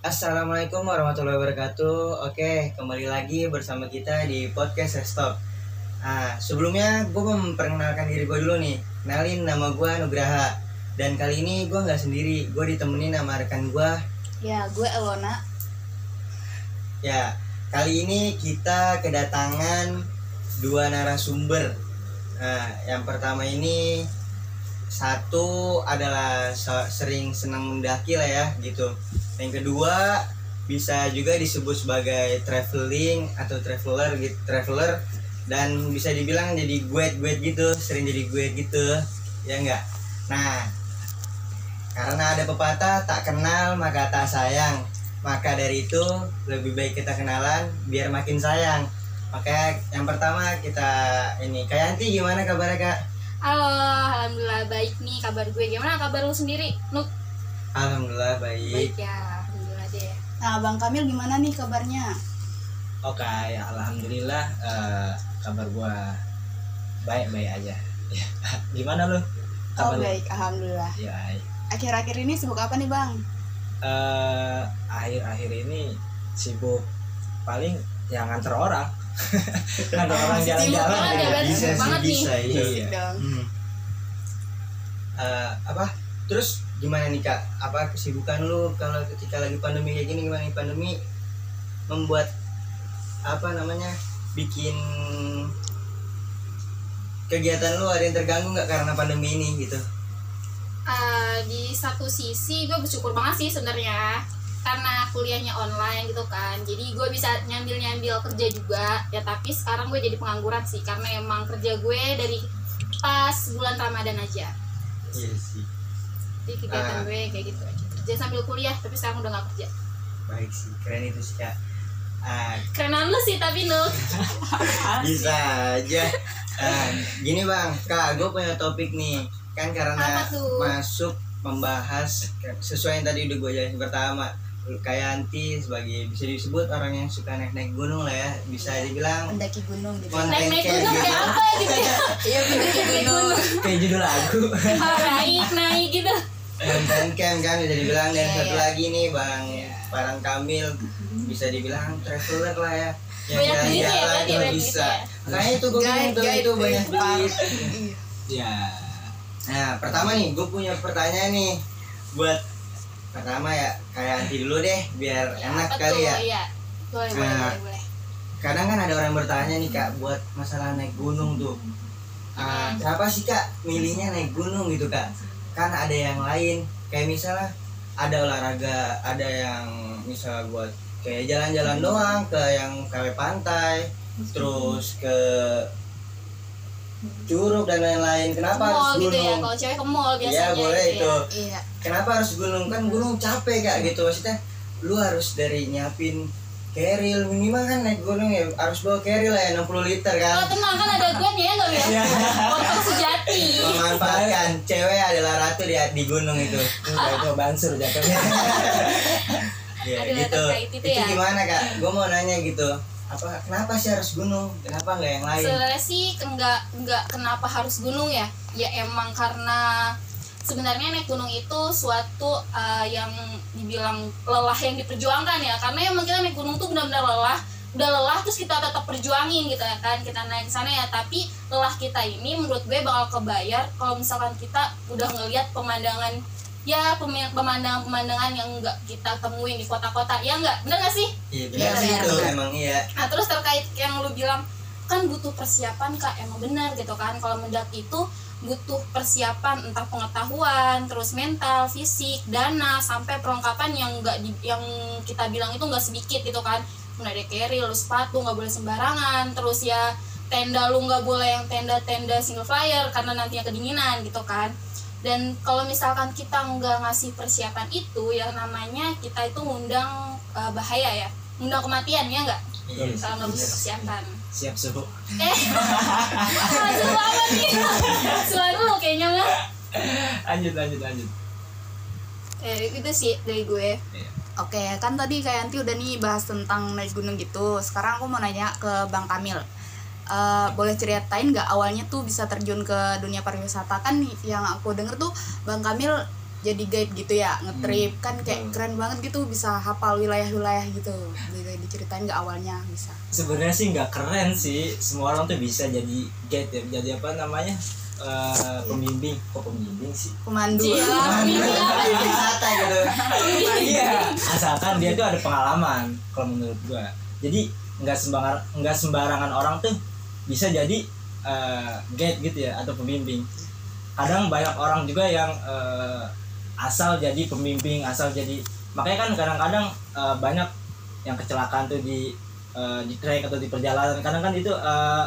Assalamualaikum warahmatullahi wabarakatuh. Oke, kembali lagi bersama kita di podcast Restop. Nah, sebelumnya gue mau memperkenalkan diri gue dulu nih. Kenalin nama gue Nugraha. Dan kali ini gue nggak sendiri, gue ditemenin sama rekan gue. Ya, gue Elona. Ya, kali ini kita kedatangan dua narasumber. Nah, yang pertama ini satu adalah se- sering senang mendaki lah ya gitu. Yang kedua bisa juga disebut sebagai traveling atau traveler gitu, traveler dan bisa dibilang jadi guet-guet gitu, sering jadi guet gitu. Ya enggak? Nah, karena ada pepatah tak kenal maka tak sayang. Maka dari itu lebih baik kita kenalan biar makin sayang. Makanya yang pertama kita ini Kak Yanti gimana kabarnya Kak? Halo, alhamdulillah baik nih kabar gue. Gimana kabar lu sendiri? Nuk Alhamdulillah baik. baik ya, alhamdulillah deh. Nah, Bang Kamil gimana nih kabarnya? Oke, ya, alhamdulillah eh, kabar gua baik-baik aja. Ya, Gimana lu? Oh, Kabar lu? baik, alhamdulillah. Ya, baik. Akhir-akhir ini sibuk apa nih, Bang? Eh, akhir-akhir ini sibuk paling yang nganter orang. nganter orang jalan-jalan. banget ya, bisa sih banget nih. bisa iya. Iya. Hmm. Eh, apa? Terus gimana nih Kak? Apa kesibukan lu kalau ketika lagi pandemi kayak gini gimana nih pandemi membuat apa namanya? bikin kegiatan lu ada yang terganggu nggak karena pandemi ini gitu? Eh, di satu sisi gue bersyukur banget sih sebenarnya karena kuliahnya online gitu kan. Jadi gue bisa nyambil nyambil kerja juga. Ya tapi sekarang gue jadi pengangguran sih karena emang kerja gue dari pas bulan ramadan aja. Iya sih. jadi kegiatan Ah. gue kayak gitu aja. Kerja sambil kuliah tapi sekarang udah gak kerja. Baik sih, keren itu sih Kak. Ah, kerenan lu sih tapi Nuk bisa aja. Ah, gini bang. Kak gue punya topik nih. Kan karena masuk membahas sesuai yang tadi udah gue jelasin pertama kayak Anti sebagai bisa disebut orang yang suka naik naik gunung lah ya bisa dibilang Mendaki gunung gitu. Mon- naik naik Kayak gunung gitu. kayak apa gitu ya Iya, mendaki gunung. Kayak judul lagu. Oh, naik naik gitu konten camp kan bisa dibilang dan Iya, satu iya. lagi nih bang Parang Kamil bisa dibilang traveler lah ya yang ya, jalan-jalan tuh banyak bisa duit makanya itu gue bilang Guide, tuh guide, itu banyak guide. duit Iya. ya. Nah, pertama nih, gue punya pertanyaan nih buat pertama ya kayak Anti dulu deh, biar enak Apa kali tuh? ya. iya boleh Nah. boleh boleh Kadang kan ada orang bertanya nih kak, buat masalah naik gunung tuh. Ah, kenapa sih kak milihnya naik gunung gitu kak? Kan ada yang lain, kayak misalnya ada olahraga, ada yang misalnya buat kayak jalan-jalan doang ke yang KW pantai, terus ke curug dan lain-lain. Kenapa mall gitu ya gunung? kalau cewek ke mall biasanya Iya boleh gitu itu. ya. Iya. Kenapa harus gunung kan gunung capek kak gitu maksudnya lu harus dari nyiapin keril minimal kan naik gunung ya harus bawa keril lah ya 60 liter Oh kan tenang kan ada gue ya nggak ya? Motor sejati. memanfaatkan cewek adalah ratu di, di gunung itu itu bansur jatuhnya. ya Aduh, gitu terkait itu ya. gimana kak gue mau nanya gitu apa kenapa sih harus gunung kenapa nggak yang lain Sebenarnya sih enggak enggak kenapa harus gunung ya? Ya emang karena sebenarnya naik gunung itu suatu uh, yang dibilang lelah yang diperjuangkan ya. Karena emang kita naik gunung tuh benar-benar lelah udah lelah terus kita tetap perjuangin gitu ya kan kita naik ke sana ya. Tapi lelah kita ini menurut gue bakal kebayar kalau misalkan kita udah ngelihat pemandangan ya pemandangan-pemandangan yang enggak kita temuin di kota-kota. Ya enggak bener gak sih? Iya Iya, benar. sih benar, itu benar. emang iya. Nah terus terkait yang lu bilang kan butuh persiapan kak. Emang benar gitu kan kalau mendaki itu butuh persiapan entah pengetahuan terus mental fisik dana sampai perlengkapan yang enggak yang kita bilang itu enggak sedikit gitu kan. Mulai dari carry lu sepatu nggak boleh sembarangan terus ya tenda lu nggak boleh yang tenda-tenda single flyer karena nantinya kedinginan gitu kan. Dan kalau misalkan kita nggak ngasih persiapan itu ya namanya kita itu ngundang eh, bahaya ya ngundang kematian ya nggak? Iya kalau nggak bisa bener. persiapan Siap suhu. eh langsung banget nih selalu lo kayaknya mah Lanjut lanjut lanjut. eh itu sih dari gue Oke, kan tadi kayak Yanti udah nih bahas tentang naik gunung gitu. Sekarang aku mau nanya ke Bang Kamil. Eh, boleh ceritain nggak awalnya tuh bisa terjun ke dunia pariwisata kan yang aku denger tuh Bang Kamil jadi guide gitu ya ngetrip. Kan kayak betul. keren banget gitu bisa hafal wilayah-wilayah gitu. Boleh diceritain nggak awalnya bisa? Sebenarnya sih nggak keren sih. Semua orang tuh bisa jadi guide ya. Jadi apa namanya? Eh, pembimbing. Kok pembimbing sih? Pemandu. Iya. Di wisata gitu. Iya. Asalkan dia tuh ada pengalaman kalau menurut gua. Jadi nggak sembarangan nggak sembarangan orang tuh bisa jadi eh, guide gitu ya atau pembimbing. Kadang banyak orang juga yang eh, asal jadi pembimbing asal jadi makanya kan kadang-kadang eh, banyak yang kecelakaan tuh di eh, di trek atau di perjalanan. Kadang kan itu eh,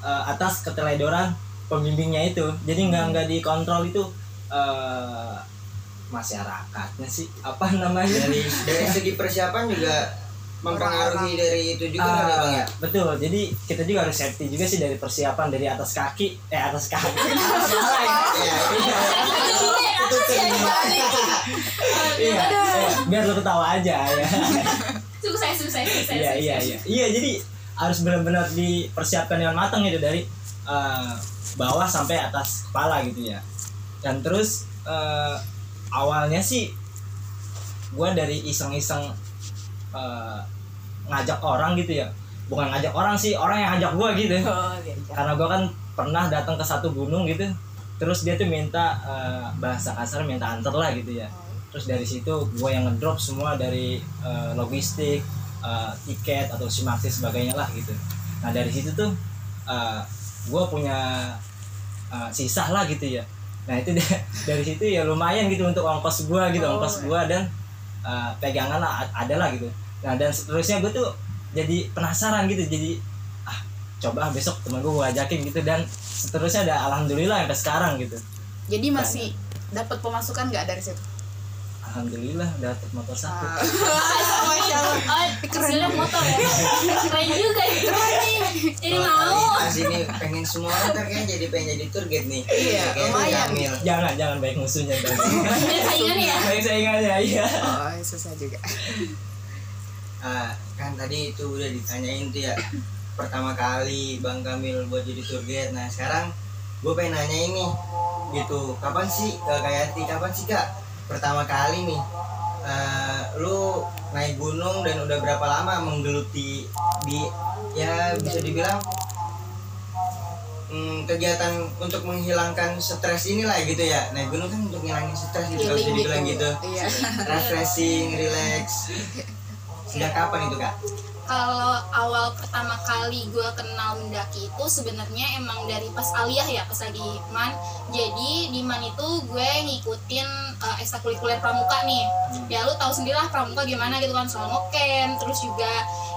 eh, atas keteledoran pembimbingnya itu. Jadi nggak nggak dikontrol itu eh, masyarakatnya sih apa namanya? Dari dari segi persiapan juga mempengaruhi dari itu juga Ah, kali ya bang ya? betul. Jadi kita juga harus safety juga sih dari persiapan dari atas kaki eh atas kaki. Iya, itu itu iya, biar lo ketawa aja ya. Sukses sukses sukses iya iya iya. Iya jadi harus benar-benar dipersiapkan dengan matang gitu dari eh, bawah sampai atas kepala gitu ya. Dan terus eh, awalnya sih gua dari iseng-iseng eh, ngajak orang gitu ya. Bukan ngajak orang sih orang yang ngajak gua gitu. Oh, diajak. karena gue kan pernah datang ke satu gunung gitu. Terus dia tuh minta eh, bahasa kasar minta anter lah gitu ya. Terus dari situ gue yang ngedrop semua dari eh, logistik eh, tiket atau simaksi sebagainya lah gitu. Nah dari situ tuh gue punya eh, sisa lah gitu ya. Nah itu da- dari situ ya lumayan gitu untuk ongkos gue gitu Oh, ongkos iya. gue dan eh, pegangan lah ada lah gitu nah dan seterusnya gue tuh jadi penasaran gitu jadi ah coba ah, besok temen gue gue ajakin gitu dan seterusnya ada alhamdulillah sampai sekarang gitu jadi masih dapat pemasukan nggak dari situ alhamdulillah dapat motor satu Ah. Masya Allah. Oh, hasilnya motor ya. Keren juga ya. Keren nih. Jadi mau. Ini pengen semua orang ntar kayaknya jadi pengen jadi tour guide nih. Iya, lumayan. Jangan jangan baik musuhnya baik saingan ya. baik saingannya iya oh susah juga Ah, kan tadi itu udah ditanyain tuh ya. Pertama kali Bang Kamil buat jadi tour guide. Nah sekarang gue pengen nanya ini gitu. Kapan sih ke Kayati kapan sih kak? Pertama kali nih eh, lu naik gunung dan udah berapa lama menggeluti di ya bisa dibilang hmm, kegiatan untuk menghilangkan stres inilah gitu ya. Naik gunung kan untuk ngilangin stres gitu kalau bisa dibilang gitu. Iya. Refreshing relax sejak kapan itu kak Kalau awal pertama kali gue kenal mendaki itu sebenarnya emang dari pas aliyah ya pas lagi man. Jadi di man itu gue ngikutin uh, ekstrakurikuler pramuka nih. Ya lu tahu sendiri lah pramuka gimana gitu kan soal ngecamp, terus juga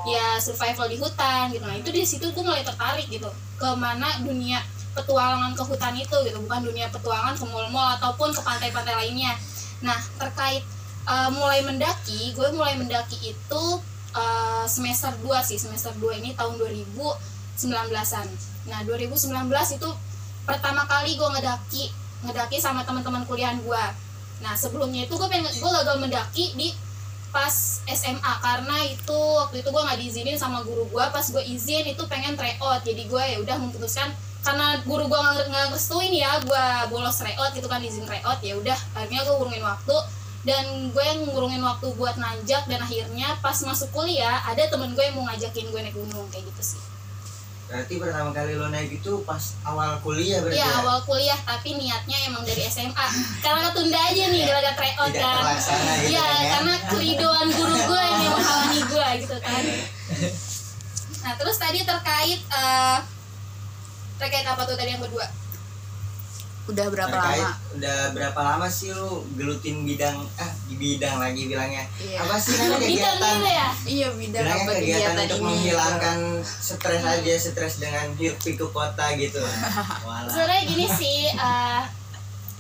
ya survival di hutan gitu. Nah itu di situ gue mulai tertarik gitu ke mana dunia petualangan ke hutan itu gitu, bukan dunia petualangan ke mall-mall ataupun ke pantai-pantai lainnya. Nah terkait uh, mulai mendaki, gue mulai mendaki itu uh, semester 2 sih. Semester 2 ini tahun 2019an nah 2019 itu pertama kali gue ngedaki ngedaki sama teman-teman kuliahan gue. Nah sebelumnya itu gue pengen gue gagal mendaki di pas SMA karena itu waktu itu gue nggak diizinin sama guru gue. Pas gue izin itu pengen tryout jadi gue ya udah memutuskan karena guru gue nggak ngerestuin ya gue bolos tryout gitu kan izin tryout ya udah. Akhirnya gue ngurungin waktu dan gue yang ngurungin waktu buat nanjak dan akhirnya pas masuk kuliah ada temen gue yang mau ngajakin gue naik gunung kayak gitu sih. Berarti pertama kali lo naik itu pas awal kuliah berarti Iya ya? awal kuliah tapi niatnya emang dari SMA karena ketunda aja nih gara-gara tryout kan. gitu Iya kan ya? karena keridoan guru gue yang menghalangi gue gitu kan. Nah terus tadi terkait eh, terkait apa tuh tadi yang kedua udah berapa Terkait lama? Udah berapa lama sih lu gelutin bidang ah di bidang lagi bilangnya? Iya. apa sih namanya bidang kegiatan? Gitu ya? Iya bidang bilangnya apa kegiatan kegiatan untuk ini? menghilangkan stres aja stres dengan hidup pikuk kota gitu. Walah. sebenarnya gini sih eh,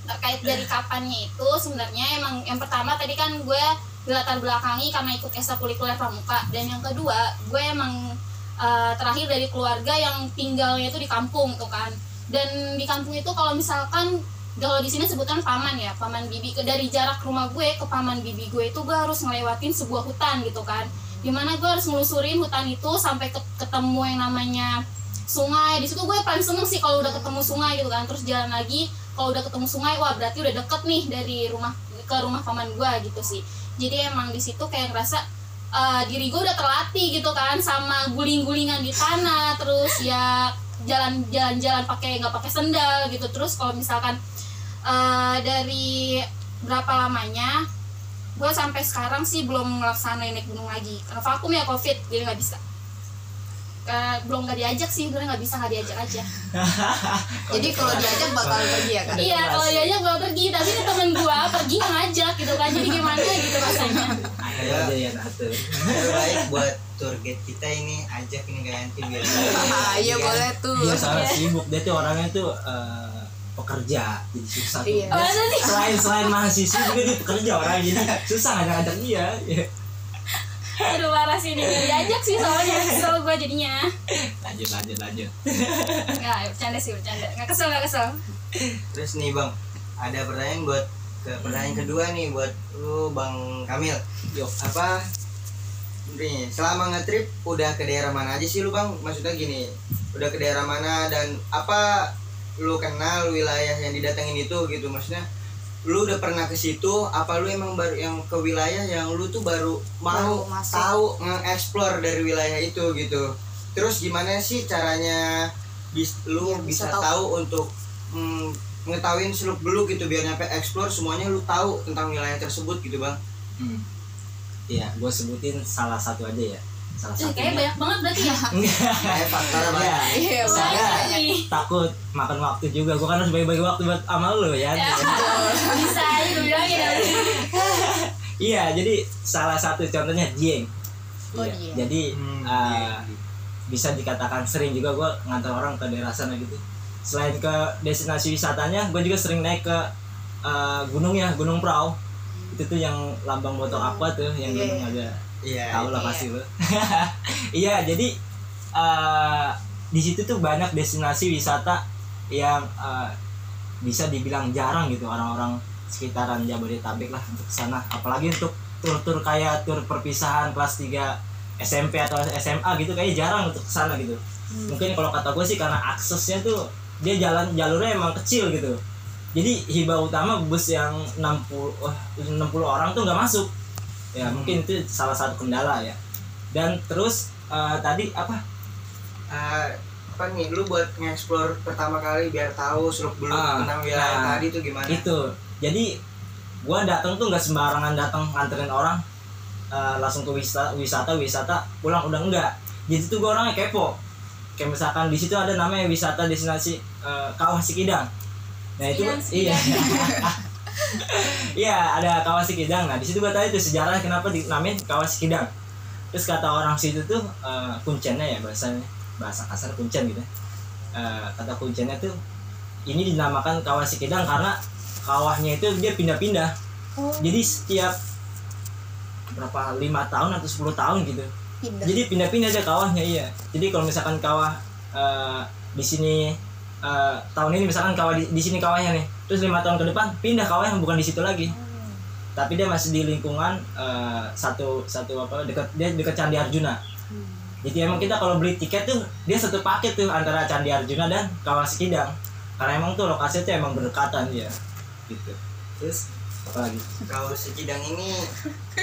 terkait dari kapannya itu sebenarnya emang yang pertama tadi kan gue dilatar belakangi karena ikut ekstrakurikuler pramuka. Dan yang kedua gue emang eh, terakhir dari keluarga yang tinggalnya itu di kampung tuh kan dan di kampung itu kalau misalkan kalau di sini sebutan paman ya paman bibi. Dari jarak rumah gue ke paman bibi gue itu gue harus ngelewatin sebuah hutan gitu kan. Di mana gue harus ngelusurin hutan itu sampai ke- ketemu yang namanya sungai. Di situ gue paling seneng sih kalau udah ketemu sungai gitu kan. Terus jalan lagi kalau udah ketemu sungai wah berarti udah deket nih dari rumah ke rumah paman gue gitu sih. Jadi emang di situ kayak ngerasa eh, diri gue udah terlatih gitu kan sama guling-gulingan di tanah. Terus ya jalan jalan jalan pakai nggak pakai sendal gitu. Terus kalau misalkan eh, dari berapa lamanya gue sampai sekarang sih belum ngelaksanain naik gunung lagi. Karena vakum ya covid jadi nggak bisa. Eh, belum nggak diajak sih sebenarnya nggak bisa nggak diajak aja. Jadi kalau diajak bakal pergi ya kan? Ada iya kalau diajak gue pergi tapi ini temen gue pergi ngajak gitu kan. Jadi gimana gitu rasanya. Ayo aja ya Lebih baik buat tour guide kita ini ajak ini kayak nanti biar Ah, Iya boleh tuh. dia sangat sibuk dia tuh orangnya tuh eh, pekerja jadi susah tuh Iya. Dia selain selain mahasiswa juga dia pekerja orang jadi susah ngajak-ngajak dia Ya. aduh parah sih diajak sih soalnya kesel gue jadinya lanjut lanjut lanjut nggak bercanda sih bercanda nggak kesel nggak kesel Terus nih bang, ada pertanyaan buat ke pertanyaan kedua nih buat lu bang Kamil. Yuk. Apa? Nih, selama ngetrip udah ke daerah mana aja sih lu bang? Maksudnya gini, udah ke daerah mana dan apa lu kenal wilayah yang didatengin itu gitu? Maksudnya lu udah pernah ke situ? Apa lu emang baru yang ke wilayah yang lu tuh baru mau Baru masuk. tahu nge-explore dari wilayah itu gitu? Terus gimana sih caranya bis, lu Iya, bisa, bisa tahu. tahu untuk mm, ngetahuin seluk beluk gitu biar nyampe explore semuanya lu tahu tentang wilayah tersebut gitu bang? hmm. Iya, gue sebutin salah satu aja ya. Salah Eh, satu. kayaknya banyak banget berarti ya Kayak faktor apa? Iya, Iya Saya- banyak. takut makan waktu juga. Gue kan harus bagi-bagi waktu buat sama lu ya. Ya. bisa aja gue bilangin ya Iya, jadi salah satu contohnya Dieng. Oh, Iya, Dieng. Jadi Hmm, eh, iya. bisa dikatakan sering juga gue ngantar orang ke daerah sana gitu. Selain ke destinasi wisatanya, gue juga sering naik ke eh, gunung ya, Gunung Prau. Itu tuh yang lambang botol aqua tuh, yang Iya, gunung iya. ada Iya. tahu lah Iya. pasti lo iya jadi eh, di situ tuh banyak destinasi wisata yang eh, bisa dibilang jarang gitu orang-orang sekitaran Jabodetabek lah untuk ke sana apalagi untuk tur-tur kayak tur perpisahan kelas 3 SMP atau SMA gitu kayaknya jarang untuk ke sana gitu mungkin kalau kata gue sih karena aksesnya tuh dia jalan jalurnya emang kecil gitu jadi hibah utama bus yang 60 wah, 60 orang tuh nggak masuk. Ya mungkin itu salah satu kendala ya. Dan terus eh, tadi apa? Eh, apa nih lu buat nge-explore pertama kali biar tahu seluk beluk Ah, tentang wilayah nah, tadi tuh gimana? itu. Jadi gua datang tuh nggak sembarangan datang nganterin orang eh, langsung ke wisata wisata wisata pulang. Udah enggak jadi tuh gua orangnya kepo. Kayak misalkan di situ ada namanya wisata destinasi eh, kawah Sikidang nah itu iya. Iya ada kawah Sikidang nah di situ gua tanya tuh sejarah kenapa dinamain kawah Sikidang terus kata orang situ tuh eh, kuncennya ya bahasanya. Bahasa kasar kuncen gitu. Eh, kata kuncennya tuh ini dinamakan kawah Sikidang karena kawahnya itu dia pindah-pindah. Oh, jadi setiap berapa lima tahun atau 10 tahun gitu. Pindah. jadi pindah-pindah aja kawahnya iya. Jadi kalau misalkan kawah eh, di sini eh, tahun ini misalkan kawah di, di sini kawahnya nih terus lima tahun ke depan pindah kawahnya bukan di situ lagi. Tapi dia masih di lingkungan eh, satu satu apa dekat dia dekat Candi Arjuna. Jadi emang kita kalau beli tiket tuh dia satu paket tuh antara Candi Arjuna dan Kawah Sikidang karena emang tuh lokasinya tuh emang berdekatan dia gitu. Terus apa lagi? Kalau Sikidang ini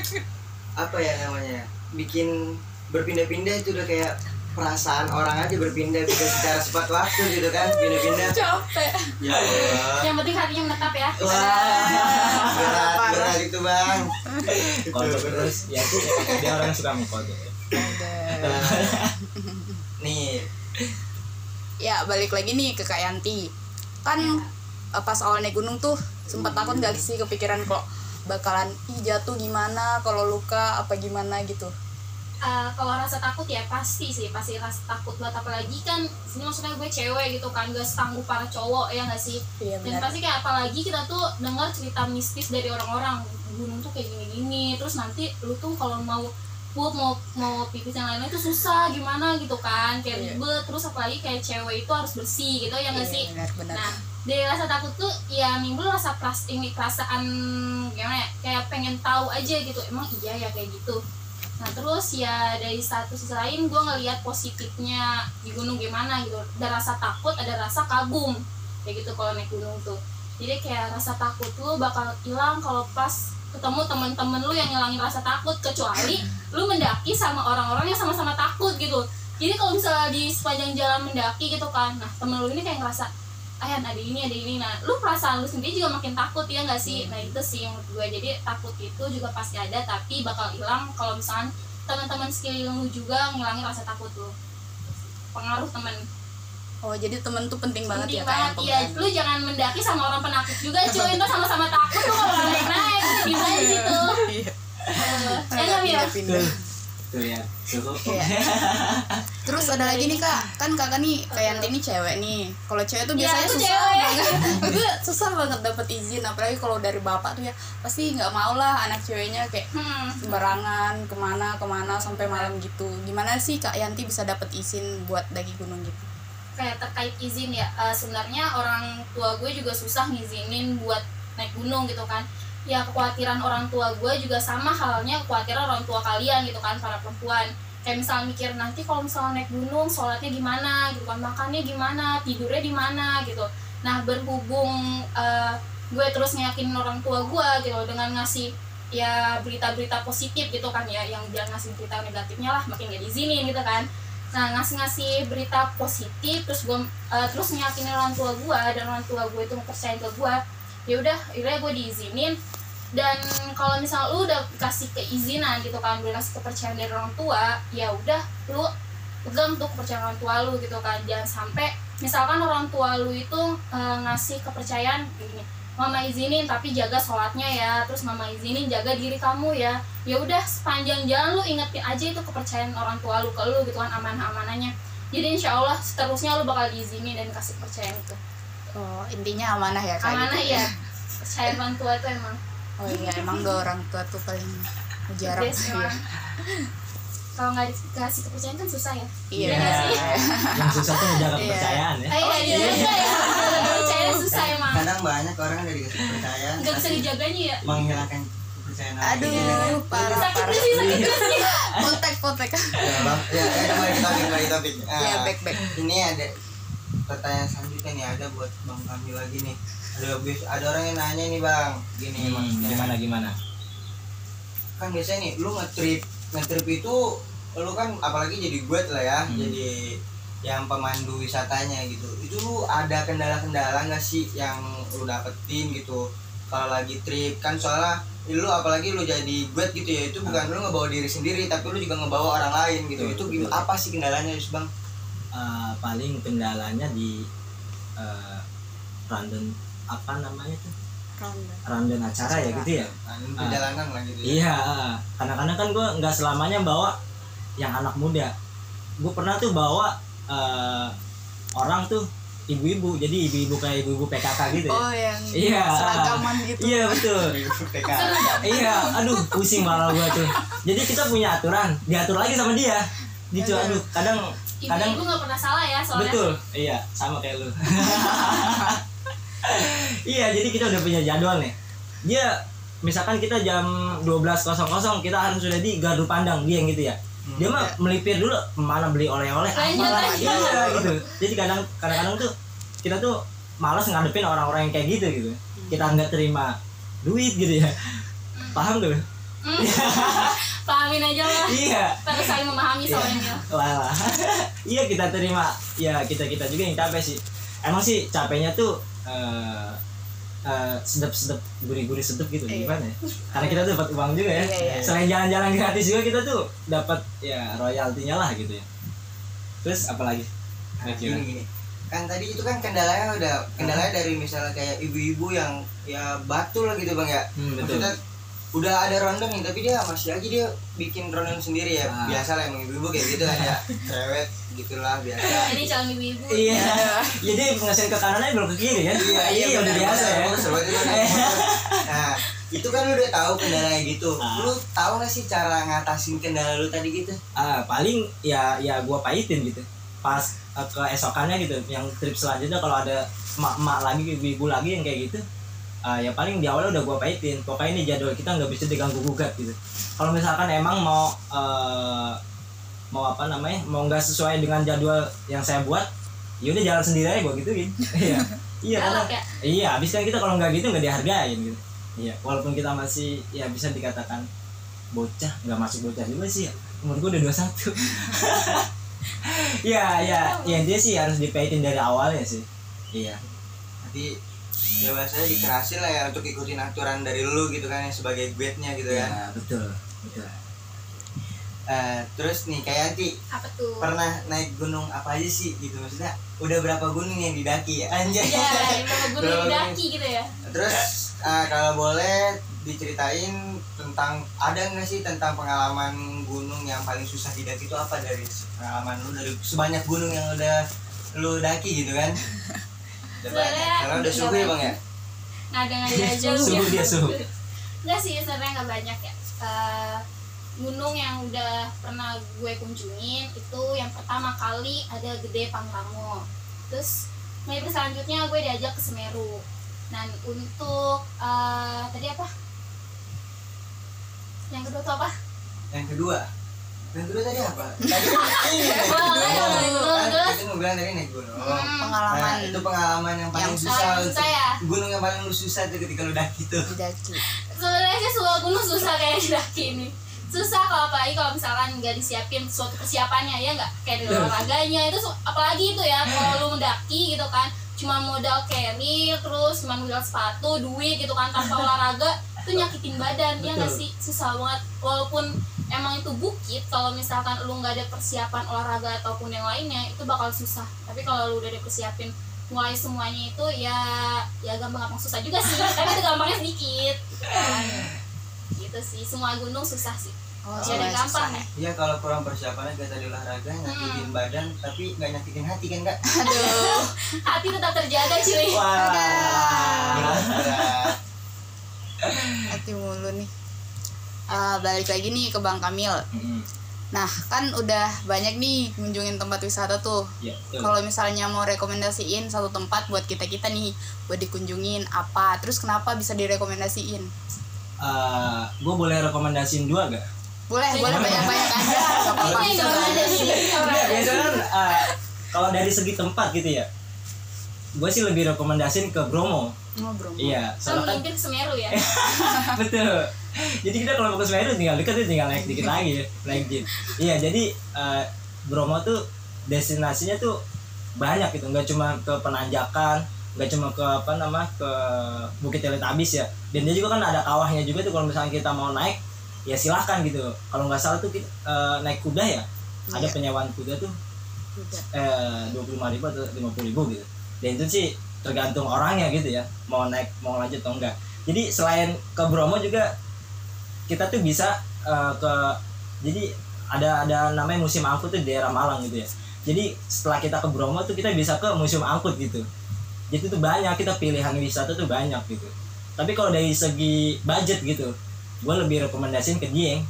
apa ya namanya? Bikin berpindah-pindah itu udah kayak perasaan orang aja berpindah bisa secara cepat waktu gitu kan pindah-pindah. Capek. ya Allah. Yang penting hatinya menetap ya. Wah berat berat itu bang. Kode terus. Ya itu dia orang yang suka mengkode nih. Ya balik lagi nih ke Kak Yanti. Kan eh, pas awal naik gunung tuh sempat takut gak sih kepikiran kok bakalan ih jatuh gimana kalau luka apa gimana gitu. Eh, kalau rasa takut ya pasti sih pasti rasa takut banget apalagi kan ini maksudnya gue cewek gitu kan gak setangguh para cowok ya gak sih Iya dan pasti kayak apalagi kita tuh dengar cerita mistis dari orang-orang gunung tuh kayak gini-gini terus nanti lu tuh kalau mau pup mau mau pipis yang lain itu susah gimana gitu kan kayak Iya. ribet terus apalagi kayak cewek itu harus bersih gitu ya nggak sih benar-benar. Nah, dari rasa takut tuh ya nimbul rasa pras ini perasaan gimana ya kayak pengen tahu aja gitu emang iya ya kayak gitu nah terus ya dari satu sisi lain gue ngelihat positifnya di gunung gimana gitu. Ada rasa takut ada rasa kagum. Kayak gitu kalau naik gunung tuh. Jadi kayak rasa takut lu bakal hilang kalau pas ketemu temen-temen lu yang ngilangin rasa takut kecuali lu mendaki sama orang-orang yang sama-sama takut gitu. Jadi kalau misalnya di sepanjang jalan mendaki gitu kan nah temen lu ini kayak ngerasa ayan ada ini ada ini. Nah lu perasaan lu sendiri juga makin takut ya nggak sih? Nah itu sih yang menurut gue jadi takut itu juga pasti ada tapi bakal hilang kalau misalnya teman-teman sekeliling lu juga ngilangin rasa takut lu. Pengaruh temen. Oh jadi temen tuh penting banget penting ya kayak banget. iya lu jangan mendaki sama orang penakut juga cuy. Itu sama-sama takut lu kalau nggak naik naik. Gimana di situ Iya. Eh, ya pindah-pindah tuh ya cukup Iya. Terus ada lagi nih kak, kan kakak nih kayak Yanti nih cewek nih. Kalau cewek tuh Ya, biasanya aku susah cewek. banget, Gue susah banget dapet izin. Apalagi kalau dari bapak tuh ya pasti nggak mau lah anak ceweknya kayak Hmm. sembarangan ke mana ke mana sampai malam gitu. Gimana sih kak Yanti bisa dapet izin buat daki gunung gitu? kayak terkait izin ya eh, sebenarnya orang tua gue juga susah ngizinin buat naik gunung gitu kan ya kekhawatiran orang tua gue juga sama halnya kekhawatiran orang tua kalian gitu kan para perempuan. Kayak misalnya mikir nanti kalau misalnya naik gunung sholatnya gimana gitu kan makannya gimana tidurnya di mana gitu. Nah berhubung eh, gue terus ngeyakinin orang tua gue gitu dengan ngasih ya berita-berita positif gitu kan ya yang jangan ngasih berita negatifnya lah makin gak diizinin gitu kan. Nah ngasih-ngasih berita positif terus gue eh, terus ngeyakinin orang tua gue dan orang tua gue itu percaya ke gue ya udah akhirnya gue diizinin dan kalau misal lu udah kasih keizinan gitu kan udah kasih kepercayaan dari orang tua ya udah lu pegang tuh kepercayaan orang tua lu gitu kan. Jangan sampai misalkan orang tua lu itu eh, ngasih kepercayaan kayak gini mama izinin tapi jaga sholatnya ya terus mama izinin jaga diri kamu ya. Ya udah sepanjang jalan lu ingetin aja itu kepercayaan orang tua lu ke lu gitu kan amanah amanahnya jadi insya Allah seterusnya lu bakal diizinin dan kasih kepercayaan itu. Oh intinya amanah ya kak? amanah gitu ya. Percaya orang tua itu emang Oh iya emang dua orang tua tuh paling best ya. kalau nggak dikasih kepercayaan kan susah ya Iya. Iya sih? yang susah tuh menjaga Iya. kepercayaan ya Eh, iya, iya, iya, iya. Percaya susah emang. kadang banyak orang udah dikasih kepercayaan Nggak bisa dijaganya ya. menghilangkan kepercayaan Aduh ini kan. parah Sakit parah. sih, sakit sih. Potek potek. ya bang ya kembali ke topik kembali topik Iya back back. ini ada pertanyaan selanjutnya nih ada buat bang Kamil lagi nih ada bis ada orang yang nanya nih bang. Gini Hmm, maksudnya gimana gimana? Kan biasanya nih lu ngetrip ngetrip itu lu kan apalagi jadi gue lah ya Hmm. jadi yang pemandu wisatanya gitu. Itu lu ada kendala-kendala nggak sih yang lu dapetin gitu? Kalau lagi trip kan soalnya lu apalagi lu jadi guide gitu ya itu bukan lu ngebawa diri sendiri tapi lu juga ngebawa orang lain gitu. Itu gimana apa sih kendalanya Yus bang? Eh, paling kendalanya di uh, random apa namanya tuh Ronda. random acara ya gitu ya nah, ini perjalanan lah gitu ya Iya, kadang-kadang kan gue nggak selamanya bawa yang anak muda. Gue pernah tuh bawa eh, orang tuh ibu-ibu, jadi ibu-ibu kayak ibu-ibu PKK gitu ya. Oh yang Iya. seragaman gitu. Iya betul. PKK iya, aduh pusing malah gue tuh. Jadi kita punya aturan, diatur lagi sama dia. Gitu, aduh kadang kadang Ibu-ibu nggak pernah salah ya soalnya. betul, iya sama kayak lu. iya, jadi kita udah punya jadwal nih. Dia misalkan kita jam 12.00 kita harus sudah di gardu pandang dia yang gitu ya. Dia mah melipir dulu mana beli oleh-oleh apalah lanjut. iya gitu. Jadi kadang kadang-kadang tuh kita tuh malas ngadepin orang-orang yang kayak gitu gitu. Kita nggak terima duit gitu ya. Paham gak? lu? Hmm. Pahamin aja lah. Iya. Terus saling memahami soalnya. Lah lah. iya kita terima. Ya kita kita juga yang capek sih. Emang sih capeknya tuh eh eh, sedap-sedap gurih-gurih sedap gitu Iya. gimana ya? Karena kita tuh dapat uang juga ya. Iya, iya. Selain jalan-jalan gratis juga kita tuh dapat ya royaltinya lah gitu ya. Terus apalagi? Nah, gini gini kan tadi itu kan kendalanya udah kendalanya dari misalnya kayak ibu-ibu yang ya batu lah gitu bang ya Hmm, betul. maksudnya udah ada ronde nih tapi dia masih aja dia bikin ronde sendiri ya Ah. biasa lah emang ibu-ibu kayak gitu kan ya cewek gitulah biasa Ini calon ibu-ibu. Iya. Jadi ngesin ke kanan aja belum ke kiri kan? iya, udah benar, biasa benar. ya. Nah itu kan lu udah tahu kendalanya gitu Ah. lu tahu gak sih cara ngatasin kendala lu tadi gitu Ah, paling ya ya gua pahitin gitu pas eh, keesokannya gitu yang trip selanjutnya kalau ada emak-emak lagi ibu-ibu lagi yang kayak gitu ah, ya paling di awal udah gua pahitin pokoknya ini jadwal kita nggak bisa diganggu gugat gitu kalau misalkan emang mau eh, mau apa namanya mau nggak sesuai dengan jadwal yang saya buat ya udah jalan sendiri aja gua gituin iya iya karena ya? iya habis kan kita kalau nggak gitu nggak dihargain gitu iya walaupun kita masih ya bisa dikatakan bocah nggak masuk bocah juga sih ya umur gue udah 21 Iya, iya, ya dia sih harus dipaitin dari awalnya sih. Iya. nanti ya bahasanya dikerasin lah ya untuk ikutin aturan dari lu gitu kan yang sebagai guide-nya gitu kan Iya, betul, betul. Eh, terus nih kayak nanti Apa tuh? pernah naik gunung apa aja sih gitu maksudnya udah berapa gunung yang didaki ya anjay Ya, yang mau gunung Berapa daki gitu ya. terus eh, kalau boleh diceritain tentang ada nggak sih tentang pengalaman gunung yang paling susah didaki itu apa dari pengalaman lu dari sebanyak gunung yang udah lu daki gitu kan udah banyak karena udah nggak suhu ya bang ya Ngada-ngada aja lu. Suhu dia, suhu. Enggak sih, sebenarnya nggak banyak ya. Eh, gunung yang udah pernah gue kunjungin itu yang pertama kali ada Gede Pangrango. Terus maybe selanjutnya gue diajak ke Semeru. Dan untuk eh, tadi apa? Yang kedua tuh apa? yang kedua yang kedua tadi apa tadi kan Oh, Kan itu mau bilang tadi naik gunung Hmm. pengalaman Nah, itu pengalaman yang paling Yang susah susah ya? gunung yang paling lu susah tuh ketika lu daki tuh didaki sebenarnya sih semua gunung susah kayak daki ini susah kalau apalagi kalau misalkan nggak disiapin suatu persiapannya ya nggak? Kayak dari olahraganya itu apalagi itu ya kalau lu mendaki gitu kan cuma modal carry terus cuma modal sepatu duit gitu kan tanpa olahraga itu nyakitin badan ya nggak sih? Susah banget. Walaupun emang itu bukit kalau misalkan lu nggak ada persiapan olahraga ataupun yang lainnya itu bakal susah. Tapi kalau lu udah dipersiapin mulai semuanya itu ya ya gampang-gampang susah juga sih. Tapi itu gampangnya sedikit gitu kan gitu sih. Semua gunung susah sih. Oh gampang ya Iya kalau kurang persiapannya gak tadi olahraga nyakitin badan tapi nggak nyakitin hati kan kak? aduh. Hati tetap terjaga cuy. Wah. Berat. hati mulu nih. Ah, balik lagi nih ke Bang Kamil. Mm-mm. nah kan udah banyak nih ngunjungin tempat wisata tuh. Iya, betul. kalau misalnya mau rekomendasiin satu tempat buat kita kita nih buat dikunjungin apa? Terus kenapa bisa direkomendasiin Eh, gue boleh rekomendasiin dua gak? boleh boleh Boleh. banyak banyak aja nggak apa-apa Ini nggak ada sih nggak Iya, biasanya kan eh, kalau dari segi tempat gitu ya, gue sih lebih rekomendasiin ke Bromo. oh, bro Iya, kan soalnya kan memimpin ke Semeru ya betul. Jadi kita kalau mau ke Semeru tinggal dekat tuh tinggal naik dikit lagi ya, naik jeep. Iya, jadi eh, Bromo tuh destinasinya tuh banyak gitu, nggak cuma ke penanjakan, nggak cuma ke apa nama ke Bukit Teletabis ya. Dan dia juga kan ada kawahnya juga tuh kalau misalnya kita mau naik ya silahkan gitu. Kalau nggak salah tuh kita, eh, naik kuda ya, ada Iya. penyewaan kuda tuh eh dua puluh lima ribu atau lima puluh ribu gitu dan itu sih tergantung orangnya gitu ya mau naik mau lanjut atau enggak jadi selain ke Bromo juga kita tuh bisa eh, ke jadi ada ada namanya musim angkut tuh di daerah Malang gitu ya jadi setelah kita ke Bromo tuh kita bisa ke museum angkut gitu jadi tuh banyak kita pilihan wisata tuh banyak gitu. Tapi kalau dari segi budget gitu gue lebih rekomendasiin ke Dieng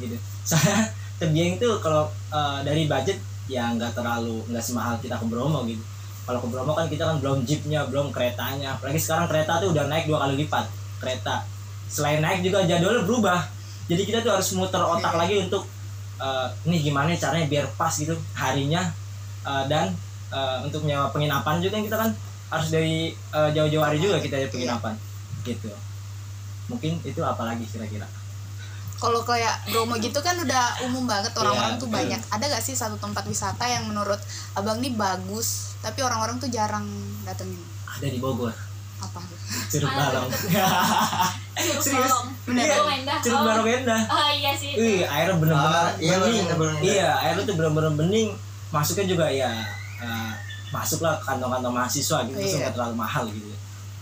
gitu. Soalnya ke Dieng tuh kalau eh, dari budget ya nggak terlalu nggak semahal kita ke Bromo gitu. Kalau ke Bromo kan kita kan belum jeepnya belum keretanya. Apalagi sekarang kereta tuh udah naik dua kali lipat kereta. Selain naik juga jadwalnya berubah. Jadi kita tuh harus muter otak lagi untuk eh, ini gimana caranya biar pas gitu harinya Eh, dan eh, untuk nyawa penginapan juga kita kan harus dari eh, jauh-jauh hari juga kita ada penginapan. Gitu. Mungkin itu apalagi kira-kira? Kalau kayak Bromo gitu kan udah umum banget orang-orang Iya, tuh betul. banyak. Ada gak sih satu tempat wisata yang menurut abang nih bagus tapi orang-orang tuh jarang datengin? Ada di Bogor. Apa? Curug Balong. Curug Serius? Bener. Curug Oh. Balong Endah. Oh iya sih. Wih, airnya bener-bener Ah, iya, bening. Iya, airnya tuh bener-bener bening. Masuknya juga ya eh, masuklah ke kantong-kantong mahasiswa gitu, terus Iya. nggak terlalu mahal gitu.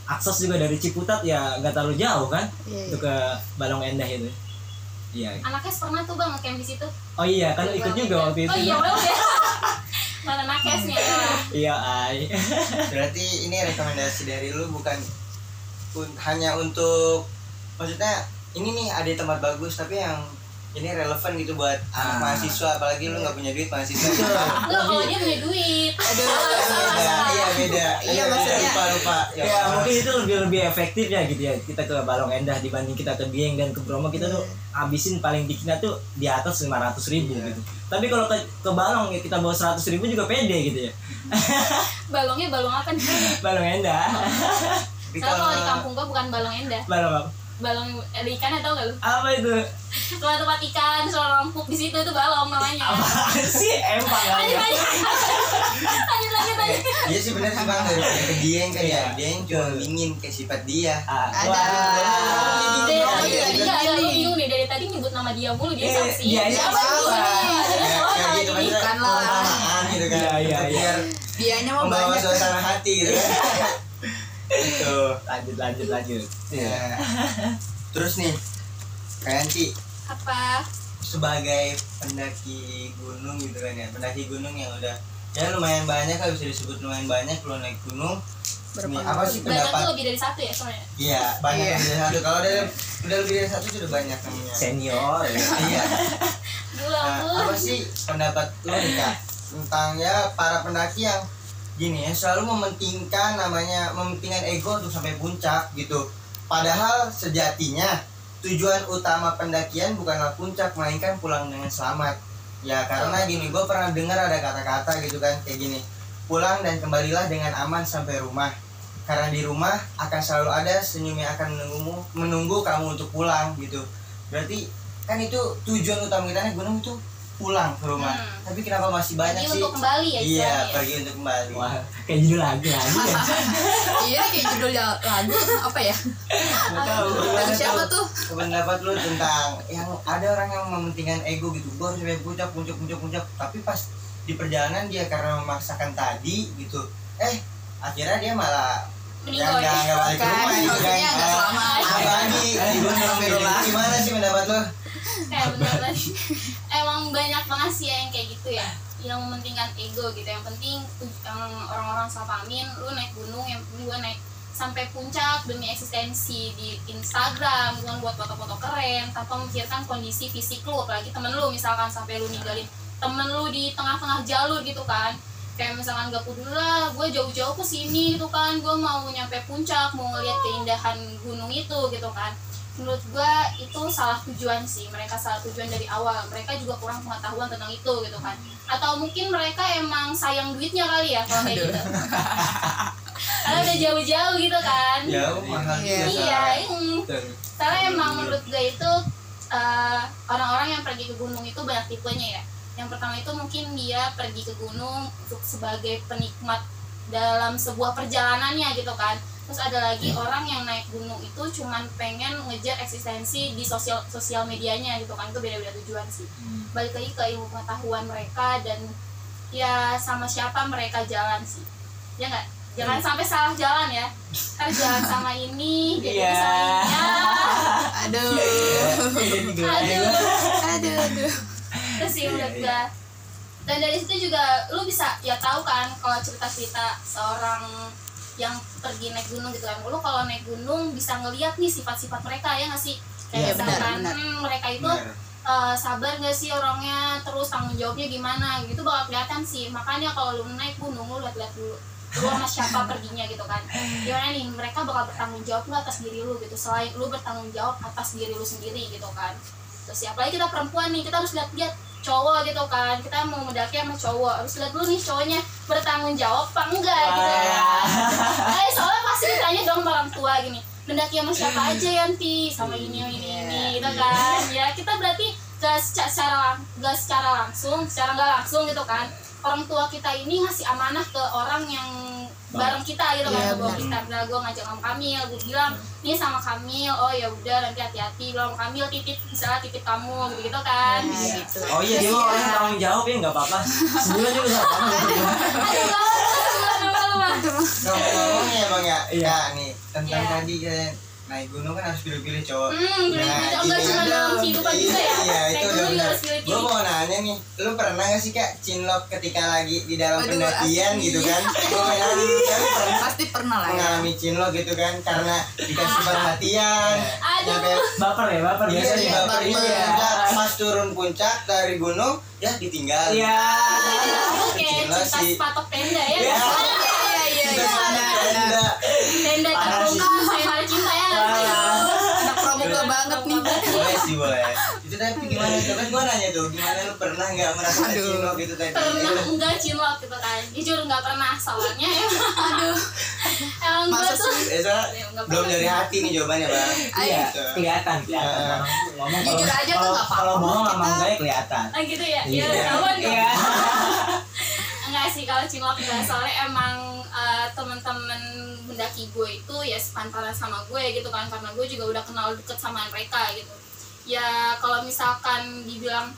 Akses juga dari Ciputat ya nggak terlalu jauh kan, Iya, itu iya. ke Balong Endah itu. Iya. anaknya pernah tuh bang ngecamp di situ Oh iya, kan ikut juga waktu itu. oh iya udah ya mana nakesnya Iya, ay. Berarti ini rekomendasi dari lu bukan un- hanya untuk maksudnya ini nih ada tempat bagus tapi yang ini relevan gitu buat anak Ah. mahasiswa apalagi lu nggak punya duit mahasiswa. Enggak, kalau dia punya duit. Aduh. beda. iya beda. Iya, maksudnya- lupa lupa. ya mungkin itu lebih lebih efektif ya gitu ya. Kita ke Balong Endah dibanding kita ke Dieng dan ke Bromo kita tuh habisin paling dikitnya tuh di atas 500 ribu Iya. gitu. Tapi kalau ke, ke Balong ya kita bawa 100 ribu juga pede gitu ya. Balongnya balong apa nih? Balong Endah. Tapi kalau di kampung gua bukan balong endah, Balong apa balong ada ikannya tau gak lu? apa itu Kalau tempat ikan, soal lampuk di situ itu balong namanya. apaan sih empang Lanjut lanjut. Lanjut lanjut lanjut. Iya sih benar sih bang dari ke Dieng kan ya Iya. Dieng cuma dingin kayak sifat dia Ah, Ada. iya, iya. enggak, lu bingung nih dari tadi nyebut nama dia mulu dia Eh, saksi. dia Ya, kayak gitu ini. maksudnya Bukan lah. gitu kan Iya, iya, iya. Dianya membawa banyak. suasana hati gitu itu lanjut lanjut lanjut. Ya terus nih kayak Ci. Apa? sebagai pendaki gunung gitu kan ya. Pendaki gunung yang udah ya lumayan banyak lah bisa disebut lumayan banyak lo naik gunung. Berapa nih apa sih Banyak tuh pendapat lebih dari satu ya soalnya. iya banyak Iya. lebih dari satu. Kalau udah udah lebih dari satu sudah banyak namanya senior ya. iya. Nah, apa sih pendapat lo nih kak? Tentang ya para pendaki yang gini ya selalu mementingkan namanya mementingkan ego untuk sampai puncak gitu. Padahal sejatinya tujuan utama pendakian bukanlah puncak melainkan pulang dengan selamat. Ya karena gini gue pernah dengar ada kata-kata gitu kan kayak gini pulang dan kembalilah dengan aman sampai rumah. Karena di rumah akan selalu ada senyum yang akan menunggumu menunggu kamu untuk pulang gitu. Berarti kan itu tujuan utama kita naik gunung itu pulang ke rumah Hmm. tapi kenapa masih banyak Pergi sih untuk kembali ya iya ya. pergi untuk kembali wah kayak judul lagi lagi ya Iya kayak judul lagu apa ya? Nggak tahu Lagu gimana siapa tuh tuh? pendapat lu tentang yang ada orang yang mementingkan ego gitu gue harus sampai puncak puncak puncak puncak tapi pas di perjalanan dia karena memaksakan tadi gitu eh akhirnya dia malah ya Meninggal nggak ya. nggak balik ke Kan, rumah gitu kan maksudnya nggak selamat. Alhamdulillah. gimana sih pendapat lu Kayak tadi. Emang banyak banget sih yang kayak gitu ya yang mementingkan ego gitu. Yang penting orang-orang salamin lu naik gunung yang gue naik sampai puncak demi eksistensi di Instagram. Bukan buat foto-foto keren tanpa memikirkan kondisi fisik lu. Apalagi temen lu misalkan sampai lu ninggalin temen lu di tengah-tengah jalur gitu kan. Kayak misalkan gak peduli lah gue jauh-jauh ke sini gitu kan. Gue mau nyampe puncak mau ngeliat keindahan gunung itu gitu kan menurut gue itu salah tujuan sih. Mereka salah tujuan dari awal. Mereka juga kurang pengetahuan tentang itu gitu kan. Atau mungkin mereka emang sayang duitnya kali ya kalau kayak gitu. Karena udah jauh-jauh gitu kan. Jauh mahal Iya. iya Sar. iya. Betul. karena emang menurut gue itu eh, orang-orang yang pergi ke gunung itu banyak tipenya ya. Yang pertama itu mungkin dia pergi ke gunung untuk sebagai penikmat dalam sebuah perjalanannya gitu kan terus ada lagi orang yang naik gunung itu cuman pengen ngejar eksistensi di sosial sosial medianya gitu kan. Itu beda-beda tujuan sih. Balik lagi ke ilmu pengetahuan mereka dan ya sama siapa mereka jalan sih. Ya nggak? Jangan sampai salah jalan ya. Ntar jalan sama ini jadi Iya. sama ini. Ya. Aduh. Aduh. Aduh, aduh. terus sih Iya, iya. gua. Dan dari situ juga lu bisa ya tahu kan kalau cerita-cerita seorang yang pergi naik gunung gitu kan. Lu kalau naik gunung bisa ngeliat nih sifat-sifat mereka ya nggak sih? Kayak benar, misalkan benar. hmm, mereka itu Benar. eh, sabar gak sih orangnya? Terus tanggung jawabnya gimana? Gitu bakal kelihatan sih. Makanya kalau lu naik gunung lu lihat-lihat dulu. Lu sama siapa perginya gitu kan. Gimana nih mereka bakal bertanggung jawab nggak atas diri lu gitu? Selain lu bertanggung jawab atas diri lu sendiri gitu kan. Terus ya apalagi kita perempuan nih? Kita harus lihat-lihat cowok gitu kan. Kita mau mendaki sama cowok. Harus lihat dulu nih cowoknya bertanggung jawab apa enggak gitu ya eh soalnya pasti ditanya dong orang tua gini mendaki sama siapa aja Yanti sama ini ini ini gitu kan. Ya kita berarti gak seca- secara gak secara langsung secara nggak langsung gitu kan. Orang tua kita ini ngasih amanah ke orang yang bareng kita gitu kan Iya, bawa benar. kita misalnya gue ngajak sama Kamil gue bilang nih sama Kamil oh ya udah nanti hati-hati bilang sama Kamil titip misalnya titip kamu gitu gitu kan Nah, Iya. gitu. oh iya dia mau orang tanggung jawab ya nggak apa-apa sebulan juga nggak apa-apa banget ngomong-ngomong ya bang ya Iya. ya nih tentang Iya. tadi kan naik gunung kan harus pilih-pilih cowok Hmm, pilih-pilih cowok. Nggak gini. cuma dalam kehidupan Iya, juga ya? iya Naik itu gunung udah juga benar harus pilih-pilih. gue mau nanya nih lu pernah gak sih kak cinlok ketika lagi di dalam Aduh, pendakian asli. gitu kan gue kan pernah pasti pernah lah ya mengalami cinlok gitu kan karena dikasih perhatian Aduh. nyampe baper ya baper Iya, biasanya iya, baper. Iya. ya. Pas turun puncak dari gunung, ya ditinggal. iya Oke, cinta sepatok tenda ya. Iya. iya iya iya tenda. Terbuka banget nih Boleh sih boleh. Itu tapi gimana kan gua nanya tuh gimana lu pernah nggak merasakan Aduh. cinlok gitu tadi? Pernah enggak cinlok gitu kan. Jujur enggak pernah soalnya emang. Aduh. Emang gue Masa tuh Eh, Ya, nggak belum dari sih. hati nih jawabannya bang. iya kelihatan kelihatan ngomong Jujur kalau- aja tuh nggak apa-apa, kalau bohong kita- sama enggak ya kelihatan Ah gitu ya. Iya. Ya ketahuan iya Enggak sih kalau cinlok enggak soalnya emang eh, teman-teman mendaki gue itu ya sepantaran sama gue gitu kan karena gue juga udah kenal deket sama mereka gitu. Ya kalau misalkan dibilang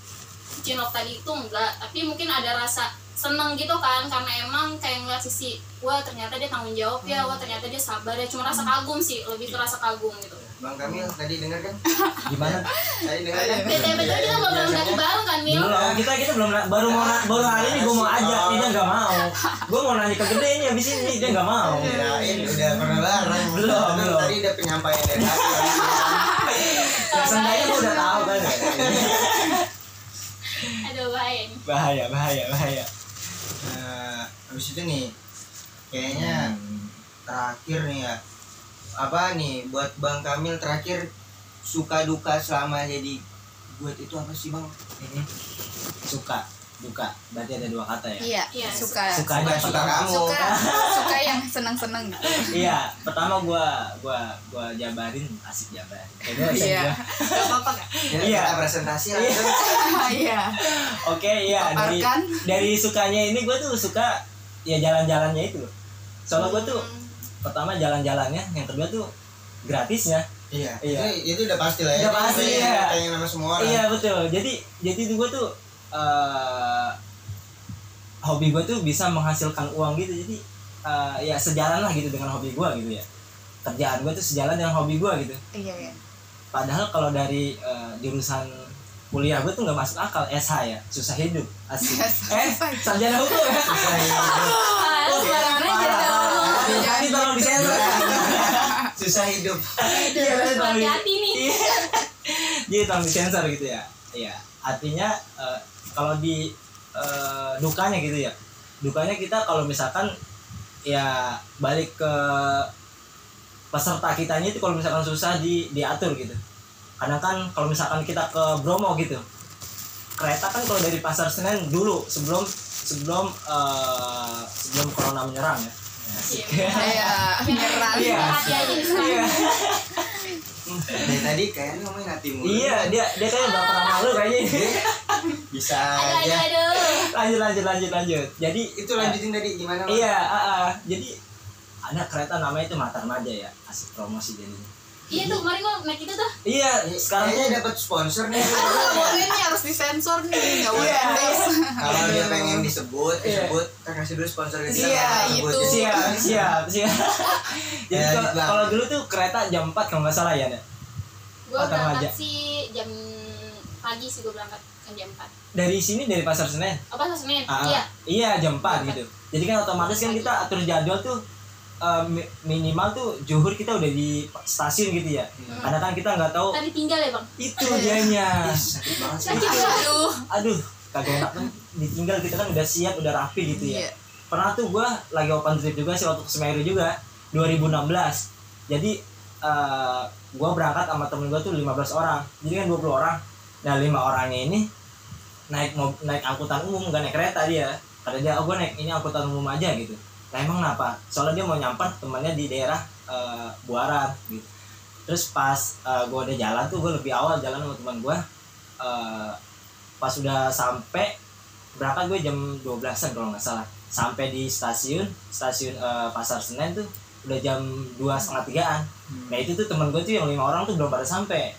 cinlok tadi itu enggak, tapi mungkin ada rasa seneng gitu kan karena emang kayak ngeliat sisi wah ternyata dia tanggung jawab ya wah ternyata dia sabar ya cuma rasa kagum sih lebih ke rasa kagum gitu Bang Kamil tadi dengar kan? gimana Tadi dengar kan? betul betul kita belum mendaki bareng kan Mil belum kita kita belum baru mau baru hari ini gue mau ajak dia nggak mau gue mau nanya ke gede ini abis ini dia nggak mau Kirain udah pernah bareng. Belum, Kan belum. Tadi udah penyampaian dari hati. ya, seenggaknya gue udah tahu kan aduh bahaya bahaya bahaya bahaya Nah, habis itu nih kayaknya terakhir nih ya apa nih buat Bang Kamil terakhir suka duka selama jadi buat itu apa sih Bang? ini suka duka berarti ada dua kata ya iya Iya, suka sukanya Suka suka kamu. suka suka yang seneng seneng gitu iya pertama gua gua gua jabarin asik jabarin kayak iya. Gak apa-apa nggak Ya, Iya. kita presentasi Iya. langsung. iya oke iya dari dari sukanya ini gua tuh suka ya jalan-jalannya itu soalnya gua tuh Hmm. Pertama jalan-jalannya yang kedua tuh gratisnya Iya. Iya. Itu, itu udah pasti lah ya. Udah pasti, iya. Pengen sama semua orang. Iya betul. Jadi jadi itu gue tuh eh hobi gue tuh bisa menghasilkan uang gitu. Jadi eh, ya sejalan lah gitu dengan hobi gue gitu ya. Kerjaan gue tuh sejalan dengan hobi gue gitu. iya iya Padahal kalau dari eh, jurusan kuliah gue tuh nggak masuk akal SH ya susah hidup asik eh sarjana hukum ya ah sembarangan jadi tolong disensor Susah hidup. iya di- hati-hati nih Iya. Jadi tolong disensor gitu ya. Iya. Artinya eh, kalau di eh, dukanya gitu ya. Dukanya kita kalau misalkan ya balik ke peserta kitanya itu kalau misalkan susah di diatur gitu. Karena kan kalau misalkan kita ke Bromo gitu. Kereta kan kalau dari Pasar Senen dulu sebelum sebelum eh, sebelum corona menyerang ya. Iya menyerang Iya. nih sekarang. Iya. Dari tadi kayaknya ngomongin hati mulu. Iya, dia dia kayak udah pernah malu kayaknya. Bisa aja. lanjut lanjut lanjut lanjut. Jadi Itu lanjutin tadi gimana? Iya, ah, ah. jadi ada kereta namanya itu Matar Maja ya, asik promosi jadinya. Iya tuh kemarin gua naik itu tuh Iya, sekarang tuh Kayaknya dapat sponsor nih. aduh nggak boleh nih harus disensor nih nggak boleh Iya. Des. Kalau dia pengen disebut, Iya. disebut, kita kasih dulu sponsor kita. Iya, itu. siap, siap, siap. Jadi Ya, kalau- gitu, kalau dulu tuh kereta jam 4 kalau nggak salah ya, Nek? gua berangkat sih jam pagi sih gua berangkat kan jam 4 Dari sini dari Pasar Senen. apa Senin Ah, ah. iya Iya, jam 4 gitu. Jadi kan otomatis kan kita atur jadwal tuh eh, mi- minimal tuh juhur kita udah di stasiun gitu ya. Hmm. Karena kan kita nggak tahu tadi tinggal ya bang? itu dianya. Sakit banget sakit aduh. Aduh, kagak enak kan ditinggal kita kan udah siap, udah rapi gitu ya. iya. Pernah tuh gue lagi open trip juga sih waktu ke Semeru juga 2016 jadi uh, gue berangkat sama temen gue tuh 15 orang. Jadi kan 20 orang. Nah lima orangnya ini naik naik angkutan umum gak naik kereta dia. Kata dia oh gue naik ini angkutan umum aja gitu nah emang kenapa? Soalnya dia mau nyamper temannya di daerah uh, Buaran gitu. Terus pas uh, gue udah jalan tuh gue lebih awal jalan sama teman gue uh, pas udah sampai berangkat gue jam 12-an kalau nggak salah. Sampai di stasiun stasiun eh, pasar Senen tuh udah jam dua setengah tigaan. Nah itu tuh temen gue tuh yang lima orang tuh belum pada sampai.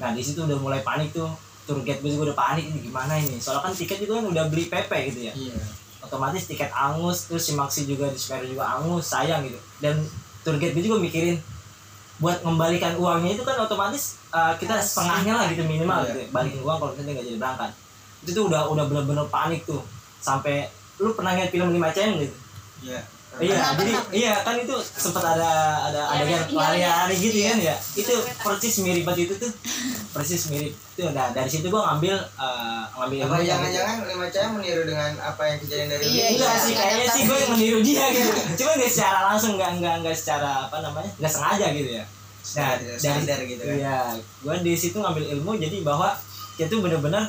Nah di situ udah mulai panik tuh. Tour guide gue juga udah panik ini gimana ini? Soalnya kan tiket juga kan udah beli PP gitu ya. Iya. Otomatis tiket angus terus si Maxi juga di Semeru juga angus sayang gitu. Dan guide gue juga mikirin buat mengembalikan uangnya itu kan otomatis uh, kita setengahnya lah gitu minimal Iya. gitu balikin uang kalau misalnya nggak jadi berangkat. Itu tuh udah udah bener-bener panik tuh. Sampai lu pernah ngeliat film 5 cm gitu? Iya. Iya jadi iya kan itu sempat ada ada Iya, adegan lari-lari gitu Iya. kan ya itu persis mirip banget itu tuh persis mirip tuh nah dari situ gua ngambil uh, ngambil Apa gitu. jangan-jangan lima cahaya meniru dengan apa yang kejadian dari Iya? Enggak iya. sih, kayaknya sih gue yang meniru dia gitu. Cuma nggak secara langsung, nggak nggak nggak secara apa namanya, nggak sengaja gitu ya. Nah, dari gitu kan. Iya, gue di situ ngambil ilmu jadi bahwa kita tuh bener-bener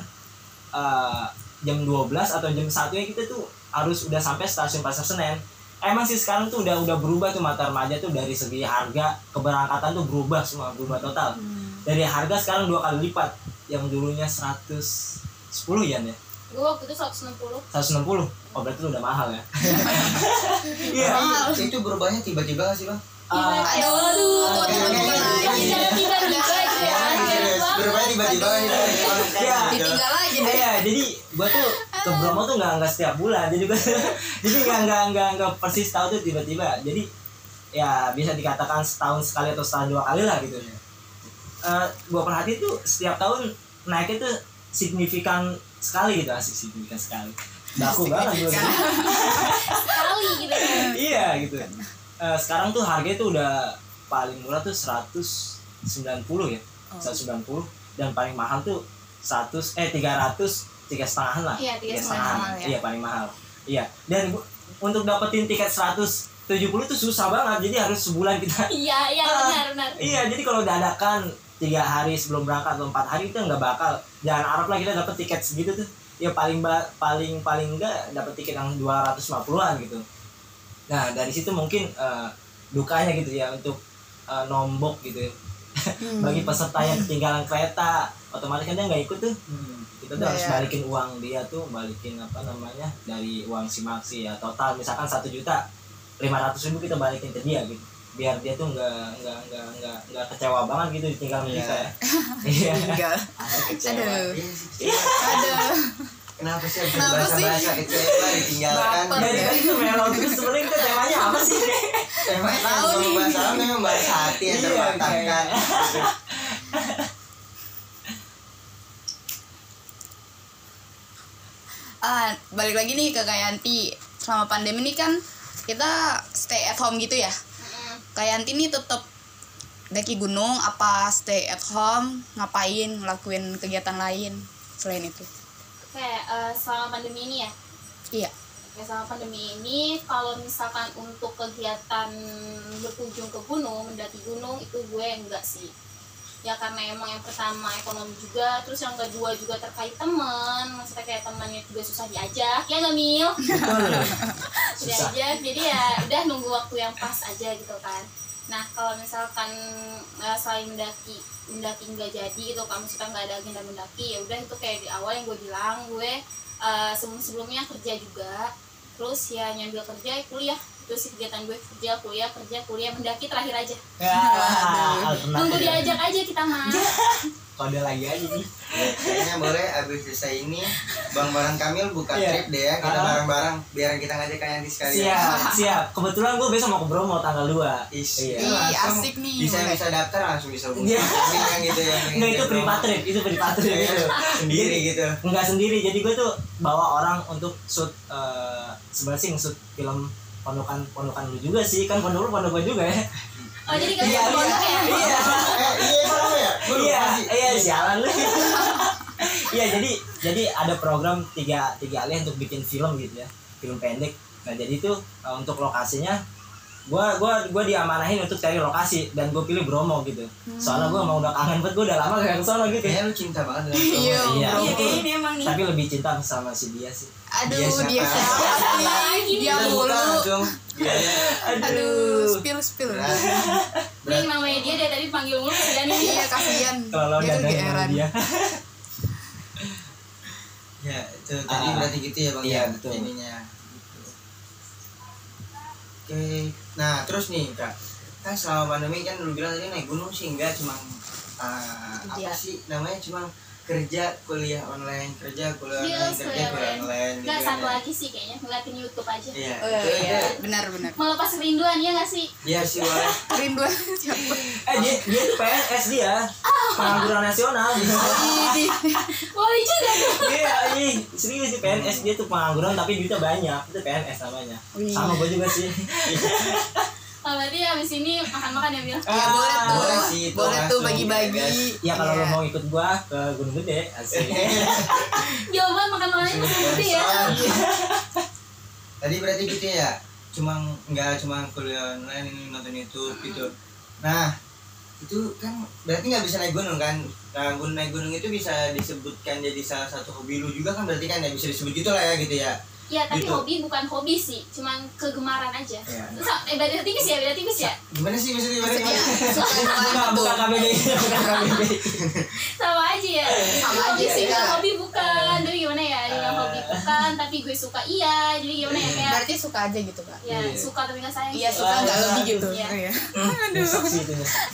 uh, jam 12 atau jam 1 ya kita tuh harus udah sampai stasiun Pasar Senen. Emang sih sekarang tuh udah udah berubah tuh mata remaja tuh dari segi harga keberangkatan tuh berubah semua berubah total. Dari harga sekarang dua kali lipat yang dulunya 110 ya ya. gue waktu itu 160 160 oh berarti udah mahal ya iya Tapi itu berubahnya tiba-tiba gak sih bang? Eh, Aduh. Jangan tiba-tiba ya Iya, banget. Berubahnya tiba-tiba gitu. Iya. Ditinggal deh. Iya, jadi gua tuh ke Bromo tuh nggak nggak setiap bulan, jadi gua jadi nggak nggak nggak nggak persis tahu tuh tiba-tiba. Jadi ya bisa dikatakan setahun sekali atau setahun dua kali lah gitu. Eh gua perhati tuh setiap tahun naiknya tuh signifikan sekali gitu, asik signifikan sekali. Daku banget gua. Signifikan. sekali gitu kan iya gitu. Eh, sekarang tuh harganya tuh udah paling murah tuh 190 ya. 190 dan paling mahal tuh 100 eh 300 tiga setengahan lah. Iya, tiga setengah ya. iya paling mahal. Iya. Dan untuk dapetin tiket 170 tuh susah banget. Jadi harus sebulan kita. Iya iya Ah. benar benar. iya jadi kalau dadakan tiga hari sebelum berangkat atau empat hari itu nggak bakal. Jangan harap lah kita dapet tiket segitu tuh. Ya paling ba- paling paling enggak dapet tiket yang 250-an gitu. Nah dari situ mungkin eh, dukanya gitu ya untuk eh, nombok gitu. Ya. bagi peserta yang ketinggalan kereta otomatis kan dia nggak ikut tuh kita tuh harus balikin uang dia tuh balikin apa namanya dari uang si maksi ya total misalkan satu juta lima ratus ribu kita balikin ke dia gitu biar dia tuh nggak nggak nggak nggak nggak kecewa banget gitu ditinggal sama Iya. kita ya iya. Aduh. Iya kecewa. Aduh. Kenapa sih Kenapa bahasa sih? bahasa kecewa ditinggalkan? Jadi kan itu melodi itu sebenarnya kita temanya apa sih Tahu kalau nih. bahasa memang bahasa hati yang Iya, Ah, balik lagi nih ke Kak Yanti. Selama pandemi ini kan kita stay at home gitu ya. Mm-mm. Kak Yanti nih tetap daki gunung apa stay at home, ngapain, ngelakuin kegiatan lain selain itu. oke eh, selama pandemi ini ya Iya. Oke, selama pandemi ini kalau misalkan untuk kegiatan berkunjung ke gunung, mendaki gunung itu gue enggak sih. Ya karena emang yang pertama ekonomi juga, terus yang kedua juga terkait teman, maksudnya kayak temannya juga susah diajak, ya nggak Mil? susah diajak, jadi ya udah nunggu waktu yang pas aja gitu kan. Nah kalau misalkan eh, selain mendaki mendaki nggak jadi gitu kan maksudnya nggak ada agenda mendaki ya udah itu kayak di awal yang gue bilang gue eh, sebelum sebelumnya kerja juga. Terus ya nyambil kerja kuliah terus sih kegiatan gue. Kerja kuliah kerja kuliah mendaki terakhir aja. Ya ya. diajak aja kita mah kode lagi aja nih Ya, kayaknya boleh abis selesai ini Bang Baran Kamil buka Iya. trip deh ya kita bareng-bareng biar kita ngajak kayak Yanti sekali siap siap. Kebetulan gue besok mau ke Bromo tanggal 2 Is, iya. Ih, asik nih, bisa boleh. bisa daftar langsung bisa hubungi Iya. Kamil kan gitu ya. Enggak itu privat trip, itu privat trip Iya, itu. sendiri gitu. Enggak sendiri, jadi gue tuh bawa orang untuk shoot eh sebenarnya sih shoot film pondokan pondokan lu juga sih kan pondok lu pondok gue juga ya. Oh jadi kalian Iya, pondok iya. ya? iya. Eh iya ya Gua lupa iya sih. iya sialan lu. Iya jadi jadi ada program tiga tiga alih untuk bikin film gitu ya. Film pendek. Nah jadi itu eh, untuk lokasinya gua gua gua diamanahin untuk cari lokasi dan gue pilih Bromo gitu soalnya gua mau udah kangen banget gue udah lama gak ke sana gitu kayaknya lu cinta banget dengan Iya, Bromo. Iya. iya emang nih tapi lebih cinta sama si dia sih Aduh, Dia siapa? dia siapa nih? Dia mulu. langsung biaya Aduh, spill spill. Nih namanya dia dari tadi panggil mulu sudah nih Iya, kasihan. kalau Dia tuh sama dia ya itu tadi Ah. berarti gitu ya bang Iya, ya betul. ininya Gitu. oke nah terus nih kak kan selama pandemi kan lu bilang tadi naik gunung sih enggak cuma ah, apa Iya. sih namanya cuma kerja kuliah online kerja kuliah Iya, online kerja kuliah kuliah online. online Enggak gitu kan satu ya. lagi sih kayaknya ngeliatin YouTube aja. iya Oh, iya, itu benar benar Melepas kerinduan ya nggak sih? iya sih wah rinduan siapa eh dia dia tuh PNS dia pengangguran nasional. Ini Boleh juga iya iya serius sih PNS dia tuh pengangguran tapi duitnya banyak. Itu PNS namanya. Wih. sama gue juga sih. Oh, berarti abis ini makan-makan ya Bil? ya boleh tuh. boleh sih, boleh tuh bagi-bagi. ya, ya kalau Iya. lo mau ikut gua ke Gunung Gede asik. Jawaban makan-makannya masih gede ya. tadi berarti gitu ya cuma nggak cuma kuliah online ini nonton YouTube gitu. Nah itu kan berarti nggak bisa naik gunung kan? Nah gun- naik gunung itu bisa disebutkan jadi salah satu hobi lu juga kan berarti kan? Ya bisa disebut gitu lah ya gitu ya Iya, tapi Gitu. hobi bukan hobi sih, cuman kegemaran aja. Iya. Terus, eh, beda tipis ya, beda tipis ya. gimana sih maksudnya gimana, bukan bukan KBBI bukan KBBI Sama aja ya. Sama hobi aja sih, suka, Kak. hobi bukan. Jadi gimana ya? Yang hobi bukan, tapi gue suka iya. Jadi gimana ya? Kayak berarti suka aja gitu kak ya Iya. suka tapi nggak sayang. iya sih. suka nggak lebih gitu Iya. Iya. sih nyesek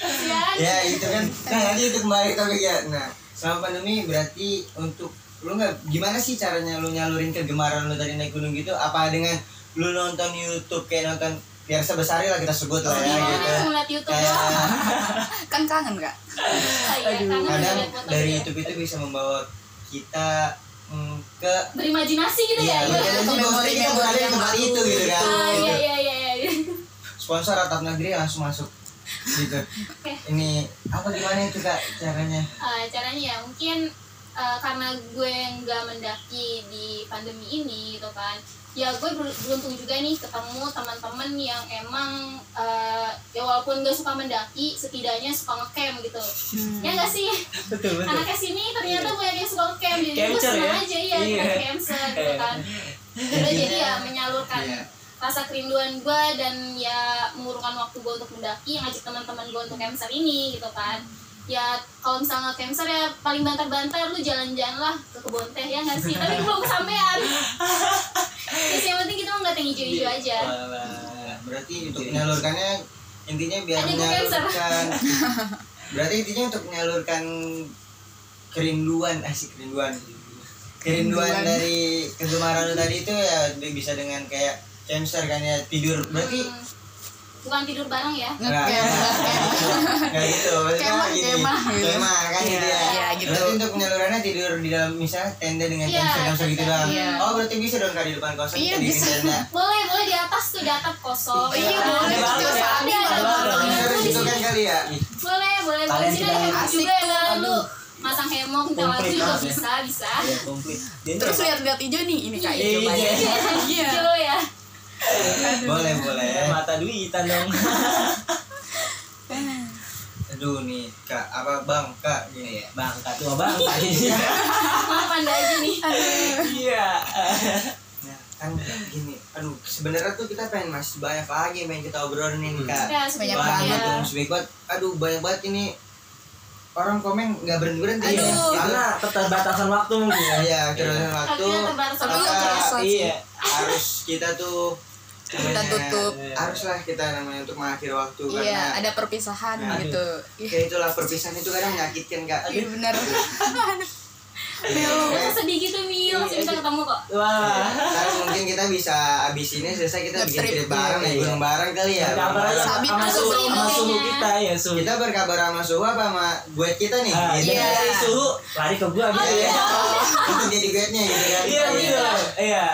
Kasihan. ya itu kan nah nanti itu kembali ke topik ya nah selama pandemi berarti untuk lu nggak gimana sih caranya lu nyalurin kegemaran lu tadi naik gunung gitu apa dengan lu nonton YouTube kayak nonton biasa besar lah kita sebut lah ya Gimana gitu ngeliat YouTube kayak doang? kan kangen kak Ah, iya, kangen kadang dari. YouTube itu bisa membawa kita mm, ke berimajinasi gitu iya ya. iya, Iya. jadi memori- kita berada di tempat lalu itu gitu kan Ah, gitu. iya iya iya iya. sponsor atap negeri langsung masuk gitu Oke. ini apa gimana itu kak caranya Ah, caranya ya mungkin eh, karena gue nggak mendaki di pandemi ini gitu kan ya gue ber- beruntung juga nih ketemu teman-teman yang emang eh, ya walaupun gak suka mendaki setidaknya suka ngecamp gitu ya gak sih betul betul anak sini ternyata banyak yang suka ngecamp jadi gue Camper seneng ya? aja iya Iya. yeah. campser gitu kan Udah jadi ya menyalurkan Iya. rasa kerinduan gue dan ya mengurungkan waktu gue untuk mendaki ngajak teman-teman gue untuk campser ini gitu kan ya kalau misalnya campser ya paling banter-banter lu jalan-jalan lah ke kebun teh ya nggak sih? Tapi belum kesampean terus yang penting kita nggak tinggi hijau-hijau aja. Nah, berarti untuk menyalurkannya intinya biar cancer. menyalurkan. Berarti intinya untuk menyalurkan kerinduan asik kerinduan. Kerinduan Kerinduan. dari kegemaran lu tadi itu ya bisa dengan kayak cancer kan ya tidur. Berarti Hmm, bukan tidur bareng ya? Nggak, ngecamp nggak nggak gitu maksudnya Kemah, gini kemah. kan gitu ya. Iya, gitu. berarti untuk penyalurannya tidur di dalam misalnya tenda dengan Iya, cancer cancer gitu doang. Iya. oh berarti bisa dong kak di depan kosan Iya, kita bisa. tenda. Boleh boleh di atas tuh di atap kosong. Iya, boleh. Ada Ada ada sini. kan kali ya. boleh boleh. Boleh sini ada juga ya lu masang hemok Komplit juga bisa bisa. Terus lihat-lihat hijau nih ini kak Iya, hijau iya. iya. Hijau ya boleh boleh. Mata duitan dong. Aduh nih kak. Apa bang? Kak gini. Ya bangka tuh bangka maaf anda aja nih? Iya. Nah kan gini. Aduh sebenarnya tuh kita pengen masih banyak lagi yang pengen kita obrolin nih kak. Ya Banyak sebanyak banget dong aduh banyak banget ini. Orang komen nggak berhenti berhenti Aduh. ya karena keterbatasan waktu mungkin ya. Iya keterbatasan waktu. Akhirnya terbatas waktu. iya. harus kita tuh Kita namanya- tutup. haruslah kita namanya untuk mengakhiri waktu iya karena ada perpisahan Aduh. gitu. iya. ya itulah perpisahan itu kadang menyakitkan kak. Iya, bener Iya, Masa sedih gitu Mil, masih bisa ketemu kok. Wah. Ntar mungkin kita bisa abis ini selesai kita bikin trip bareng iya, naik iya. gunung bareng kali ya. kabar sama suhu sama suhu kita ya suhu Kita berkabar sama suhu apa? Sama guide kita nih? ah gitu. Iya. dari suhu lari ke gua gitu ya Untuk jadi guide-nya gitu kan. iya iya. Iya,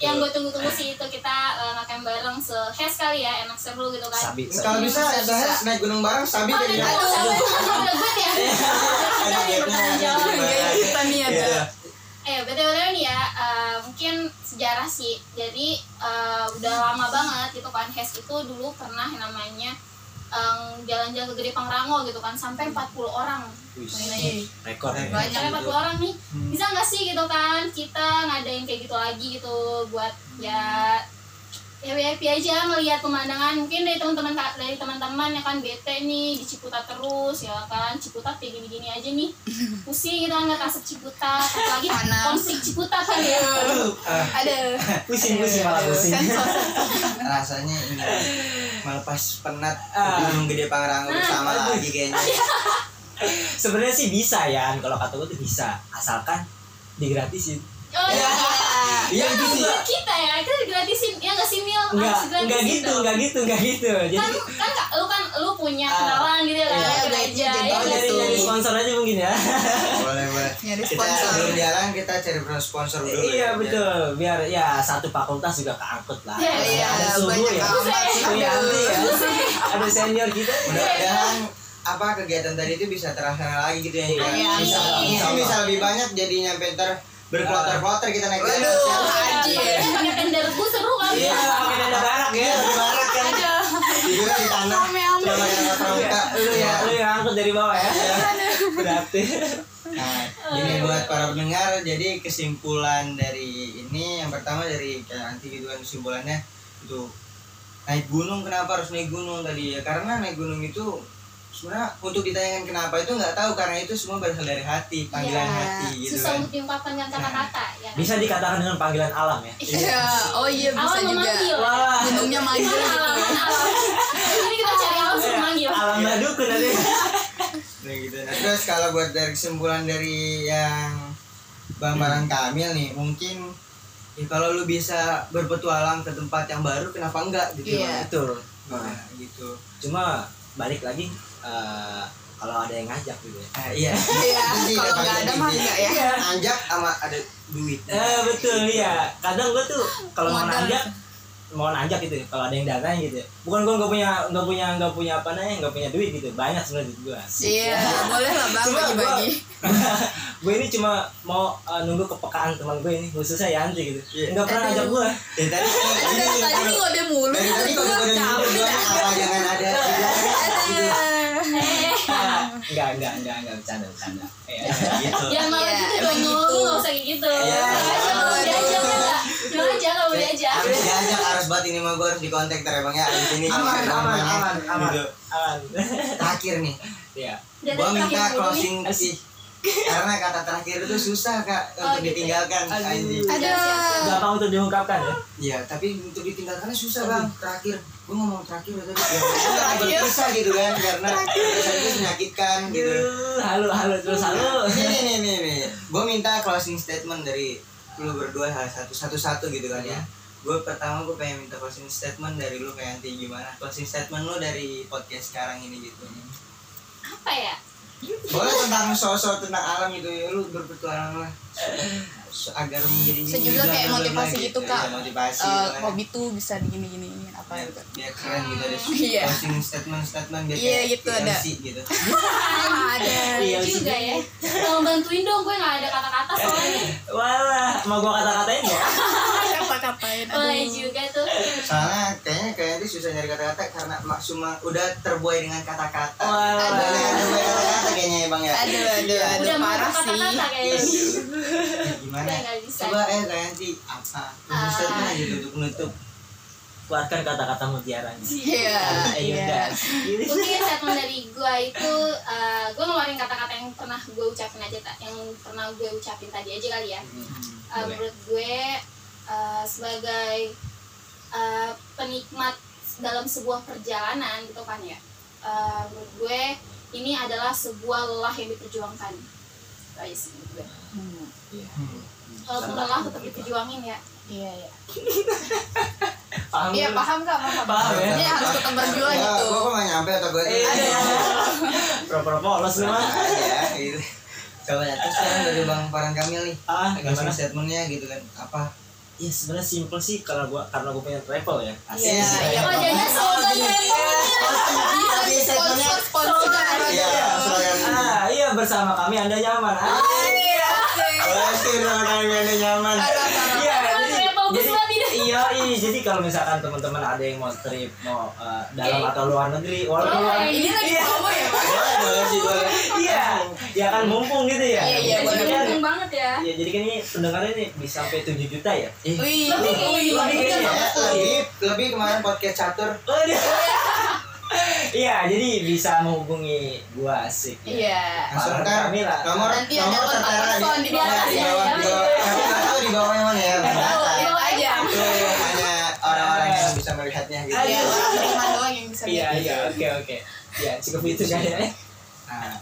gitu. yang gue tunggu-tunggu sih itu kita uh, makan bareng se-hes kali ya, enak seru gitu kan. Sabi Kalau bisa, saya naik gunung bareng sabi Oh, jadi. ada gue ya? Ada Kita yang guide-nya, bertanggung jawab kita nih ada Iya. Eh, betul-betul nih ya, uh, mungkin sejarah sih. Jadi uh, udah lama banget gitu kan, HES itu dulu pernah yang namanya um, jalan-jalan ke Gede Pangrango gitu kan, sampai 40 orang. Rekor ya Banyak. Sampai 40 orang nih, Hmm. bisa nggak sih gitu kan, kita ngadain kayak gitu lagi gitu buat ya ya happy aja ngelihat pemandangan. Mungkin dari teman-teman dari teman-teman ya kan bete nih di Ciputat terus ya kan. Ciputat kayak gini-gini aja nih. Pusing gitu kan nggak asap Ciputat. Apalagi Panas. konflik Ciputat kan ya. Ah, ada pusing pusing malah pusing. Rasanya ini melepas penat Ah. gunung gede Pangrango Nah, bersama lagi kayaknya. sebenarnya sih bisa ya kalau kata gue tuh bisa. Asalkan digratisin Oh iya. Iya Kan itu sih. buat kita ya, kita gratisin. Ya nggak sih Mil? enggak enggak gitu enggak gitu enggak gitu jadi Kan kan Kak, lu kan lu punya Ah, kenalan gitu kan, iya, gereja. jadi- ya jadi oh jadi sponsor aja mungkin ya boleh boleh Nyari kita sponsor. sebelum jalan kita cari sponsor dulu iya ya. betul biar ya satu fakultas juga keangkut lah Iya, Iya, ada suhu ya sih. Suhu ya, Aduh. ya. ada senior kita mudah-mudahan apa kegiatan tadi itu bisa terlaksana lagi gitu ya Iya. bisa bisa lebih banyak jadi nyampe ntar berkloter-kloter kita naik jalan Waduh. ya. Haji. Pakai tenda rebus seru kan? iya pakai dada barak ya Di barat kan. Tidur di tanah. Coba yang pramuka. Lu ya lu yang angkut dari bawah ya. Berarti. Nah, ini buat para pendengar, jadi kesimpulan dari ini yang pertama dari kayak nanti gitu kan kesimpulannya itu naik gunung kenapa harus naik gunung tadi ya? Karena naik gunung itu sebenarnya untuk ditanyakan kenapa itu nggak tahu karena itu semua berasal dari hati panggilan Iya. hati gitu Susah kan untuk diungkapkan dengan kata-kata ya. kan? bisa dikatakan dengan panggilan alam ya Iya, oh iya bisa Alam juga. memanggil. wah Gunungnya manggil Alam, gitu. alam. Jadi kita cari alam suruh manggil. alam badukun nanti Nah, gitu. Nah, terus kalau buat dari kesimpulan dari yang Bang Barang Kamil nih, mungkin ya kalau lu bisa berpetualang ke tempat yang baru, kenapa enggak gitu? Iya. betul Nah, gitu. cuma balik lagi eh, kalau ada yang ngajak gitu ya Nah, iya. Iya, sih kalau nggak ada mah penting. nggak ya. Anjak sama ada duit. eh betul iya kadang gue tuh kalau mau nanjak mau nanjak gitu ya, kalau ada yang datang gitu ya. bukan gue nggak punya nggak punya nggak punya apa namanya nggak punya duit gitu banyak sebenarnya duit gue Iya, boleh lah bang Cuma bagi-bagi. gue ini cuma mau eh, nunggu kepekaan teman gue ini khususnya Yanti gitu Iya. nggak pernah ngajak gue Ya, tadi Ada tadi ngode mulu. dari tadi Gua dulu dah. apa jangan ada gitu. Ah, enggak enggak enggak enggak bercanda bercanda Iya. gitu. Ya malah Iya, gitu emang dong, lu gitu. lu nggak usah kayak gitu. Iya. Jangan ya? Jangan aja kalau mau diajak. Harus diajak harus banget ini mah gue harus dikontak ntar ya bang ya ini aman sama aman aman aman Gitu. aman Terakhir nih, Iya Dan gue minta closing sih karena kata terakhir itu susah kak Oh, untuk gitu ya. ditinggalkan anjing Ada. gampang untuk diungkapkan ya Iya, tapi untuk ditinggalkannya susah bang. Terakhir, gue ngomong terakhir ya tadi. Ya, nggak berpisah gitu kan, karena berpisah itu menyakitkan gitu. Halo halo terus halo Nih nih nih nih, gue minta closing statement dari lu berdua satu satu satu gitu kan ya. Gue pertama gue pengen minta closing statement dari lu kayak nanti gimana closing statement lu dari podcast sekarang ini gitu. Apa ya? Boleh tentang sosok tentang alam gitu ya, lu berpetualang lah. Agar menjadi juga kayak motivasi bla, gitu, Kak. Iya, motivasi. Eh, gitu kan. hobi tuh bisa digini gini apa biar, gitu. biar keren gitu ada Iya. closing statement statement biar Iya, kayak gitu, ada. Gitu ada. Iya, juga ya. Tolong bantuin dong, gue nggak ada kata-kata soalnya. Walah, mau gua kata-katain ya? Kata-katain. Boleh juga tuh. soalnya kayaknya kayak nanti susah nyari kata-kata karena mak cuma udah terbuai dengan kata-kata dengan terbuai kata-kata kayaknya ya bang ya Aduh, aduh, aduh, parah sih. Gimana Udah nggak bisa. coba eh kayak nanti apa closing statement aja gitu untuk menutup Keluarkan kata-kata mutiaranya. Iya, Ah, ya iya. udah. Mungkin statement dari gue itu, uh, gue ngeluarin kata-kata yang pernah gue ucapin aja, tak, yang pernah gue ucapin tadi aja kali ya. Uh, boleh. menurut gue uh, sebagai uh, penikmat dalam sebuah perjalanan gitu kan ya uh, menurut gue ini adalah sebuah lelah yang diperjuangkan Itu aja sih menurut gue Hmm. Walaupun lelah tetap diperjuangin ya Iya, iya. Paham Iya, paham Kak, paham. Paham ya? Ini harus tetap berjuang ya, gitu. gua kok nggak nyampe atau gue Eh, Pura-pura polos mah. aja gitu coba ya terus sekarang dari bang Paran Kamil nih Ah, gimana? statementnya gitu kan apa Ya sebenarnya simple sih karena gua karena gua pengen travel ya. Iya, iya. oh jangan slogan travel Bisa sponsor, sponsor. iya Ah, iya bersama kami Anda nyaman. Ah, Iya, nyaman. Iya, jadi, iya, iya, jadi kalau misalkan teman-teman ada yang mau trip, mau eh, dalam atau luar negeri, walaupun Oh, luar Ini lagi Iya. promo ya, boleh boleh sih boleh Iya, ya kan mumpung gitu ya. Iya, iya, Jadi boleh, kan- Untung banget ya Iya, jadi kan ini pendengarnya nih bisa sampai 7 juta ya. Ih, Wih, Lebih kayaknya. wih, Lebih bener kayaknya. banget tuh. lebih lebih kemarin podcast catur Oh, iya. Jadi bisa menghubungi gua asik. ya. Iya. langsung Parah ntar kami lah. nomor Nanti ada nomor kontak tertera person di di bawah atas di ya, bawah jangan di bawah di- tapi nggak tahu di bawahnya mana ya tahu, lihat aja. itu hanya orang-orang yang bisa melihatnya gitu Iya, orang beriman doang yang bisa Iya, lihat. iya, oke, oke. Ya, cukup itu kayaknya. nah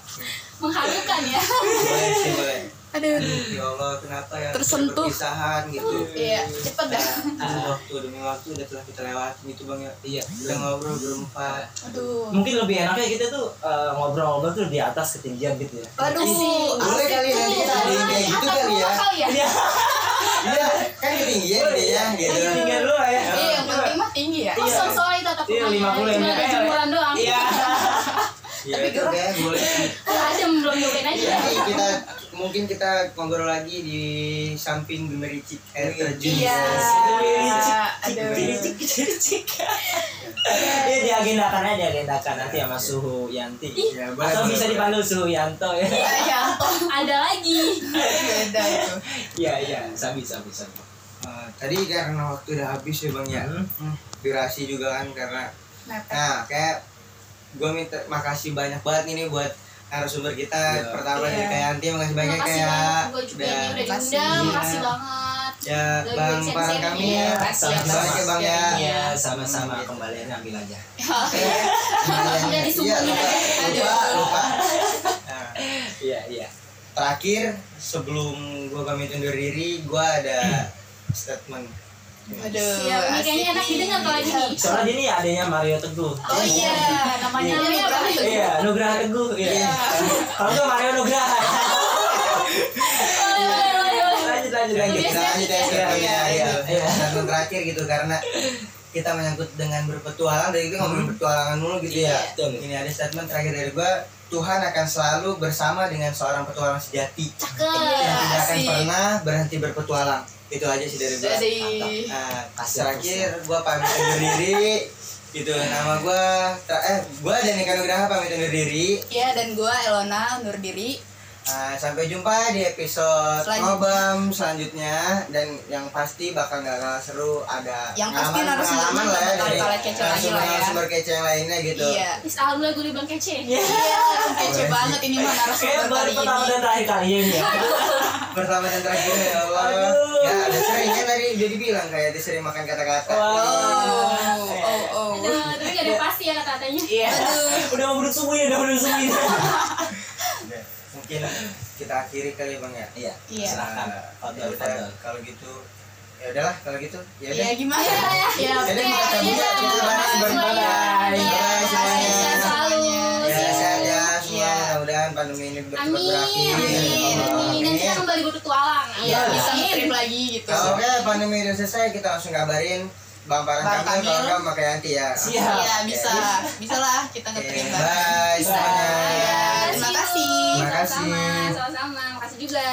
mengharukan ya boleh sih boleh aduh. Ya Allah kenapa ya? Tersentuh. perpisahan gitu. Iya cepet dah. Demi waktu demi waktu udah telah kita lewati gitu bang ya. Iya kita ngobrol berempat. Aduh. Mungkin lebih enaknya kita tuh eh, ngobrol-ngobrol tuh di atas ketinggian gitu ya. Aduh boleh kali nanti kita ada kayak gitu kali ya. ya? Iya. Iya kan ketinggian deh ya gitu. ketinggian lu lah ya. Iya yang penting mah tinggi ya. Kosong soal itu atap Iya, rumahnya 50 cuma ada jemuran doang. Iya ya itu kayak boleh sih adem belum nyobain aja Jadi kita mungkin kita ngobrol lagi di samping gemericik air terjun. Iya. Aduh. Aduh. Ini diagendakan aja diagendakan nanti sama suhu Yanti. Ya, boleh, Atau bisa dipanggil suhu Yanto ya. Iya, ya ada lagi beda itu Iya iya, sabi sabi sabi. Eh, tadi karena waktu udah habis ya bang ya. Hmm. Hmm, durasi juga kan karena nah kayak gue minta makasih banyak banget ini buat narasumber kita Iya. pertama Iya. dari kayak Yanti makasih banyak makasih kayak banget gue juga udah Makasih. diundang Iya. makasih banget ya bang sharing-sharing. kami Iya, ya makasih banyak ya bang ya sharingnya. Iya, sama-sama kembaliannya ambil aja. Iya, disumbangin lupa, aja. lupa, lupa. Nah, Iya iya. terakhir sebelum gue pamit undur diri gue ada statement aduh Siap, ini kayaknya enak didengar kalau lagi nih. Soalnya dia nih adanya Mario Teguh. oh iya namanya Iya. Nugraha Teguh. Iya, Nugraha Teguh. Iya. Iya. Kalau enggak Mario Nugraha. Boleh, boleh, boleh, boleh. Lanjut lanjut lanjut. kita lanjut ya Iya, iya, statement terakhir gitu karena kita menyangkut dengan berpetualang dari itu ngomongin Hmm. petualangan mulu gitu ya Iya, betul. ini ada statement terakhir dari gue Tuhan akan selalu bersama dengan seorang petualang sejati Cakep. Iya. yang tidak akan pernah berhenti berpetualang itu aja sih dari gue nah terakhir gue pamit undur diri. Gitu nama gue eh gue dan Nika Nugraha pamit undur diri. Ya dan gua Elona undur diri Nah, sampai jumpa di episode Selanjutnya. ngobam selanjutnya dan yang pasti bakal nggak kalah seru ada Yang pasti pengalaman lah ya dari kalah kece ya. narasumber kece yang lainnya gitu. iya Is, alhamdulillah gue dibilang kece. iya kece banget ini mah Kayak narasumber baru pertama dan terakhir kali ini ya. Pertama dan terakhir ya Allah. Ya, ada seringnya tadi udah dibilang kayak dia sering makan kata-kata. oh oh oh Aduh, tapi gak ada yang pasti ya kata-katanya. Iya. Aduh. Udah mau berdua sembunyi, udah berdua sembunyi. Udah, Mungkin kita akhiri kali ya, Bang ya. Iya. Iya. Silakan. Nah, ya udah, kalau gitu ya udahlah kalau gitu ya udah. ya gimana Iya, ya iya. ya kita ya, iya. terima kasih Bye, banyak. semuanya. Bye. Iya, Bye semuanya. sehat selalu. Ya, sehat ya semua. Iya. Mudah-mudahan pandemi ini berakhir. amin, amin. Dan kita kembali berpetualang. iya Amin. bisa nge-trip lagi gitu Kalau oke pandemi udah selesai kita langsung kabarin Bang Farhan Bang Kamil Kamil. kalau enggak pakai nanti ya. Siap. Iya bisa, bisa lah kita Oke, nge-trip bye bareng. semuanya. Terima kasih. Terima kasih. Sama-sama, sama-sama. Makasih juga.